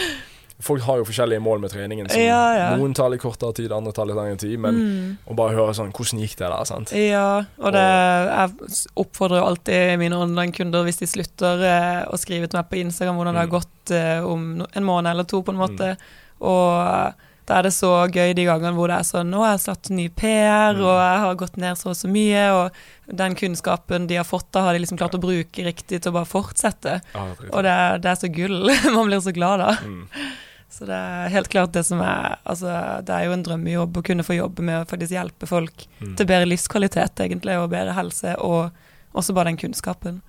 folk har jo forskjellige mål med treningen. Ja. Noen tar litt kortere tid, andre tar litt lengre tid. Men Mm. å bare høre sånn Hvordan gikk det der? sant? Ja, og det, jeg oppfordrer jo alltid mine online-kunder hvis de slutter eh, å skrive til meg på Instagram hvordan det har Mm. gått eh, om en måned eller to, på en måte. Og eh, da er det så gøy de gangene hvor det er sånn Nå har jeg satt ny PR, Mm. og jeg har gått ned så og så mye, og den kunnskapen de har fått, da har de liksom klart å bruke riktig til å bare fortsette. Ja, det Og det, er- det er så gull. Man blir så glad da. Mm. Så det er helt klart det som er Altså, det er jo en drømmejobb å kunne få jobbe med å faktisk hjelpe folk Mm. til bedre livskvalitet, egentlig, og bedre helse, og også bare den kunnskapen.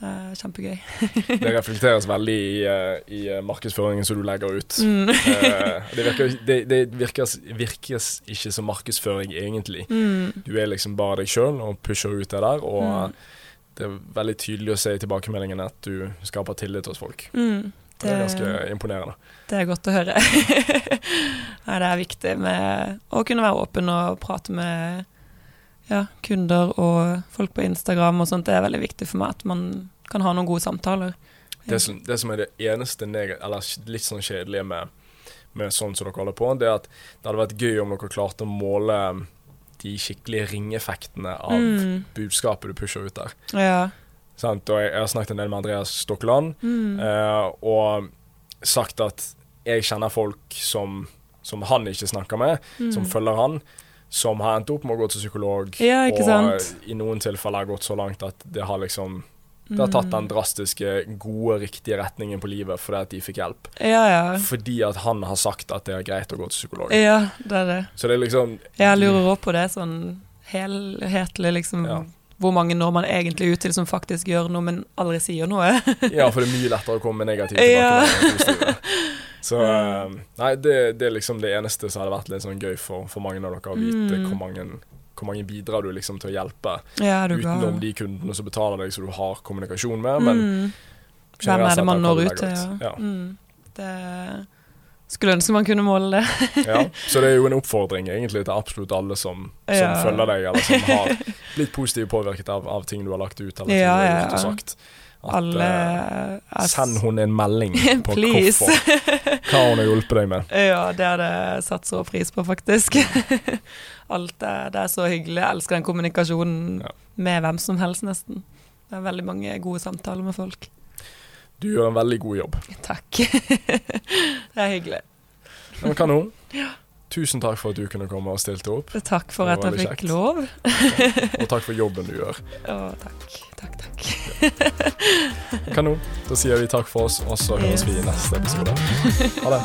Det er kjempegøy. Det reflekteres veldig i, eh, i eh, markedsføringen som du legger ut. Mm. uh, det virker, det, det virkes, virkes ikke som markedsføring, egentlig. Mm. Du er liksom bare deg sjøl og pusher ut det der. Og Mm. det er veldig tydelig å se i tilbakemeldingene at du skaper tillit hos folk. Mm. Det er ganske imponerende. Det er godt å høre. Nei, det er viktig med å kunne være åpen og prate med ja, kunder og folk på Instagram og sånt. Det er veldig viktig for meg at man kan ha noen gode samtaler. Det som, det som er det eneste neg eller litt sånn kjedelige med, med sånn som dere holder på, det er at det hadde vært gøy om dere klarte å måle de skikkelige ringeffektene av Mm. budskapet du pusher ut der. Ja. Sant? Og jeg, jeg har snakket en del med Andreas Stokkeland, Mm. eh, og sagt at jeg kjenner folk som, som han ikke snakker med, som Mm. følger han, som har endt opp med å gå til psykolog, Ja, og sant? i noen tilfeller har gått så langt at det har liksom det har tatt den Mm. drastiske, gode, riktige retningen på livet fordi at de fikk hjelp. Ja, ja. Fordi at han har sagt at det er greit å gå til psykolog. Ja, det er det. Så det er liksom Jeg lurer òg på det, sånn helhetlig, liksom. Ja. Hvor mange når man egentlig ut til som faktisk gjør noe, men aldri sier noe? Ja, for det er mye lettere å komme med negative Ja. Så eh, Nei, det, det er liksom det eneste som hadde vært litt sånn gøy for, for mange av dere å vite Mm. hvor, mange, hvor mange bidrar du liksom til å hjelpe. Ja, Utenom de kundene som betaler deg, som du har kommunikasjon med. Men Mm. Hvem er det man når ut til? Ja. Ja. Mm. Det, Skulle ønske man kunne måle det. ja, Så det er jo en oppfordring egentlig til absolutt alle som, som Ja. følger deg, eller som har blitt positivt påvirket av, av ting du har lagt ut, eller ting Ja, du har gjort og sagt. At, Alle er Send hun en melding på hvorfor. Hva hun har hjulpet deg med. Ja, det hadde jeg satt så pris på, faktisk. Alt er, det er så hyggelig. Jeg elsker den kommunikasjonen Ja. med hvem som helst, nesten. Det er veldig mange gode samtaler med folk. Du gjør en veldig god jobb. Takk. det er hyggelig. Kan Men kanon. Tusen takk for at du kunne komme og stilte opp. Takk for at jeg fikk kjekt. lov. Og takk for jobben du gjør. Å, takk. Takk, takk. Kanon. Da sier vi takk for oss, og så høres vi i neste episode. Ha det.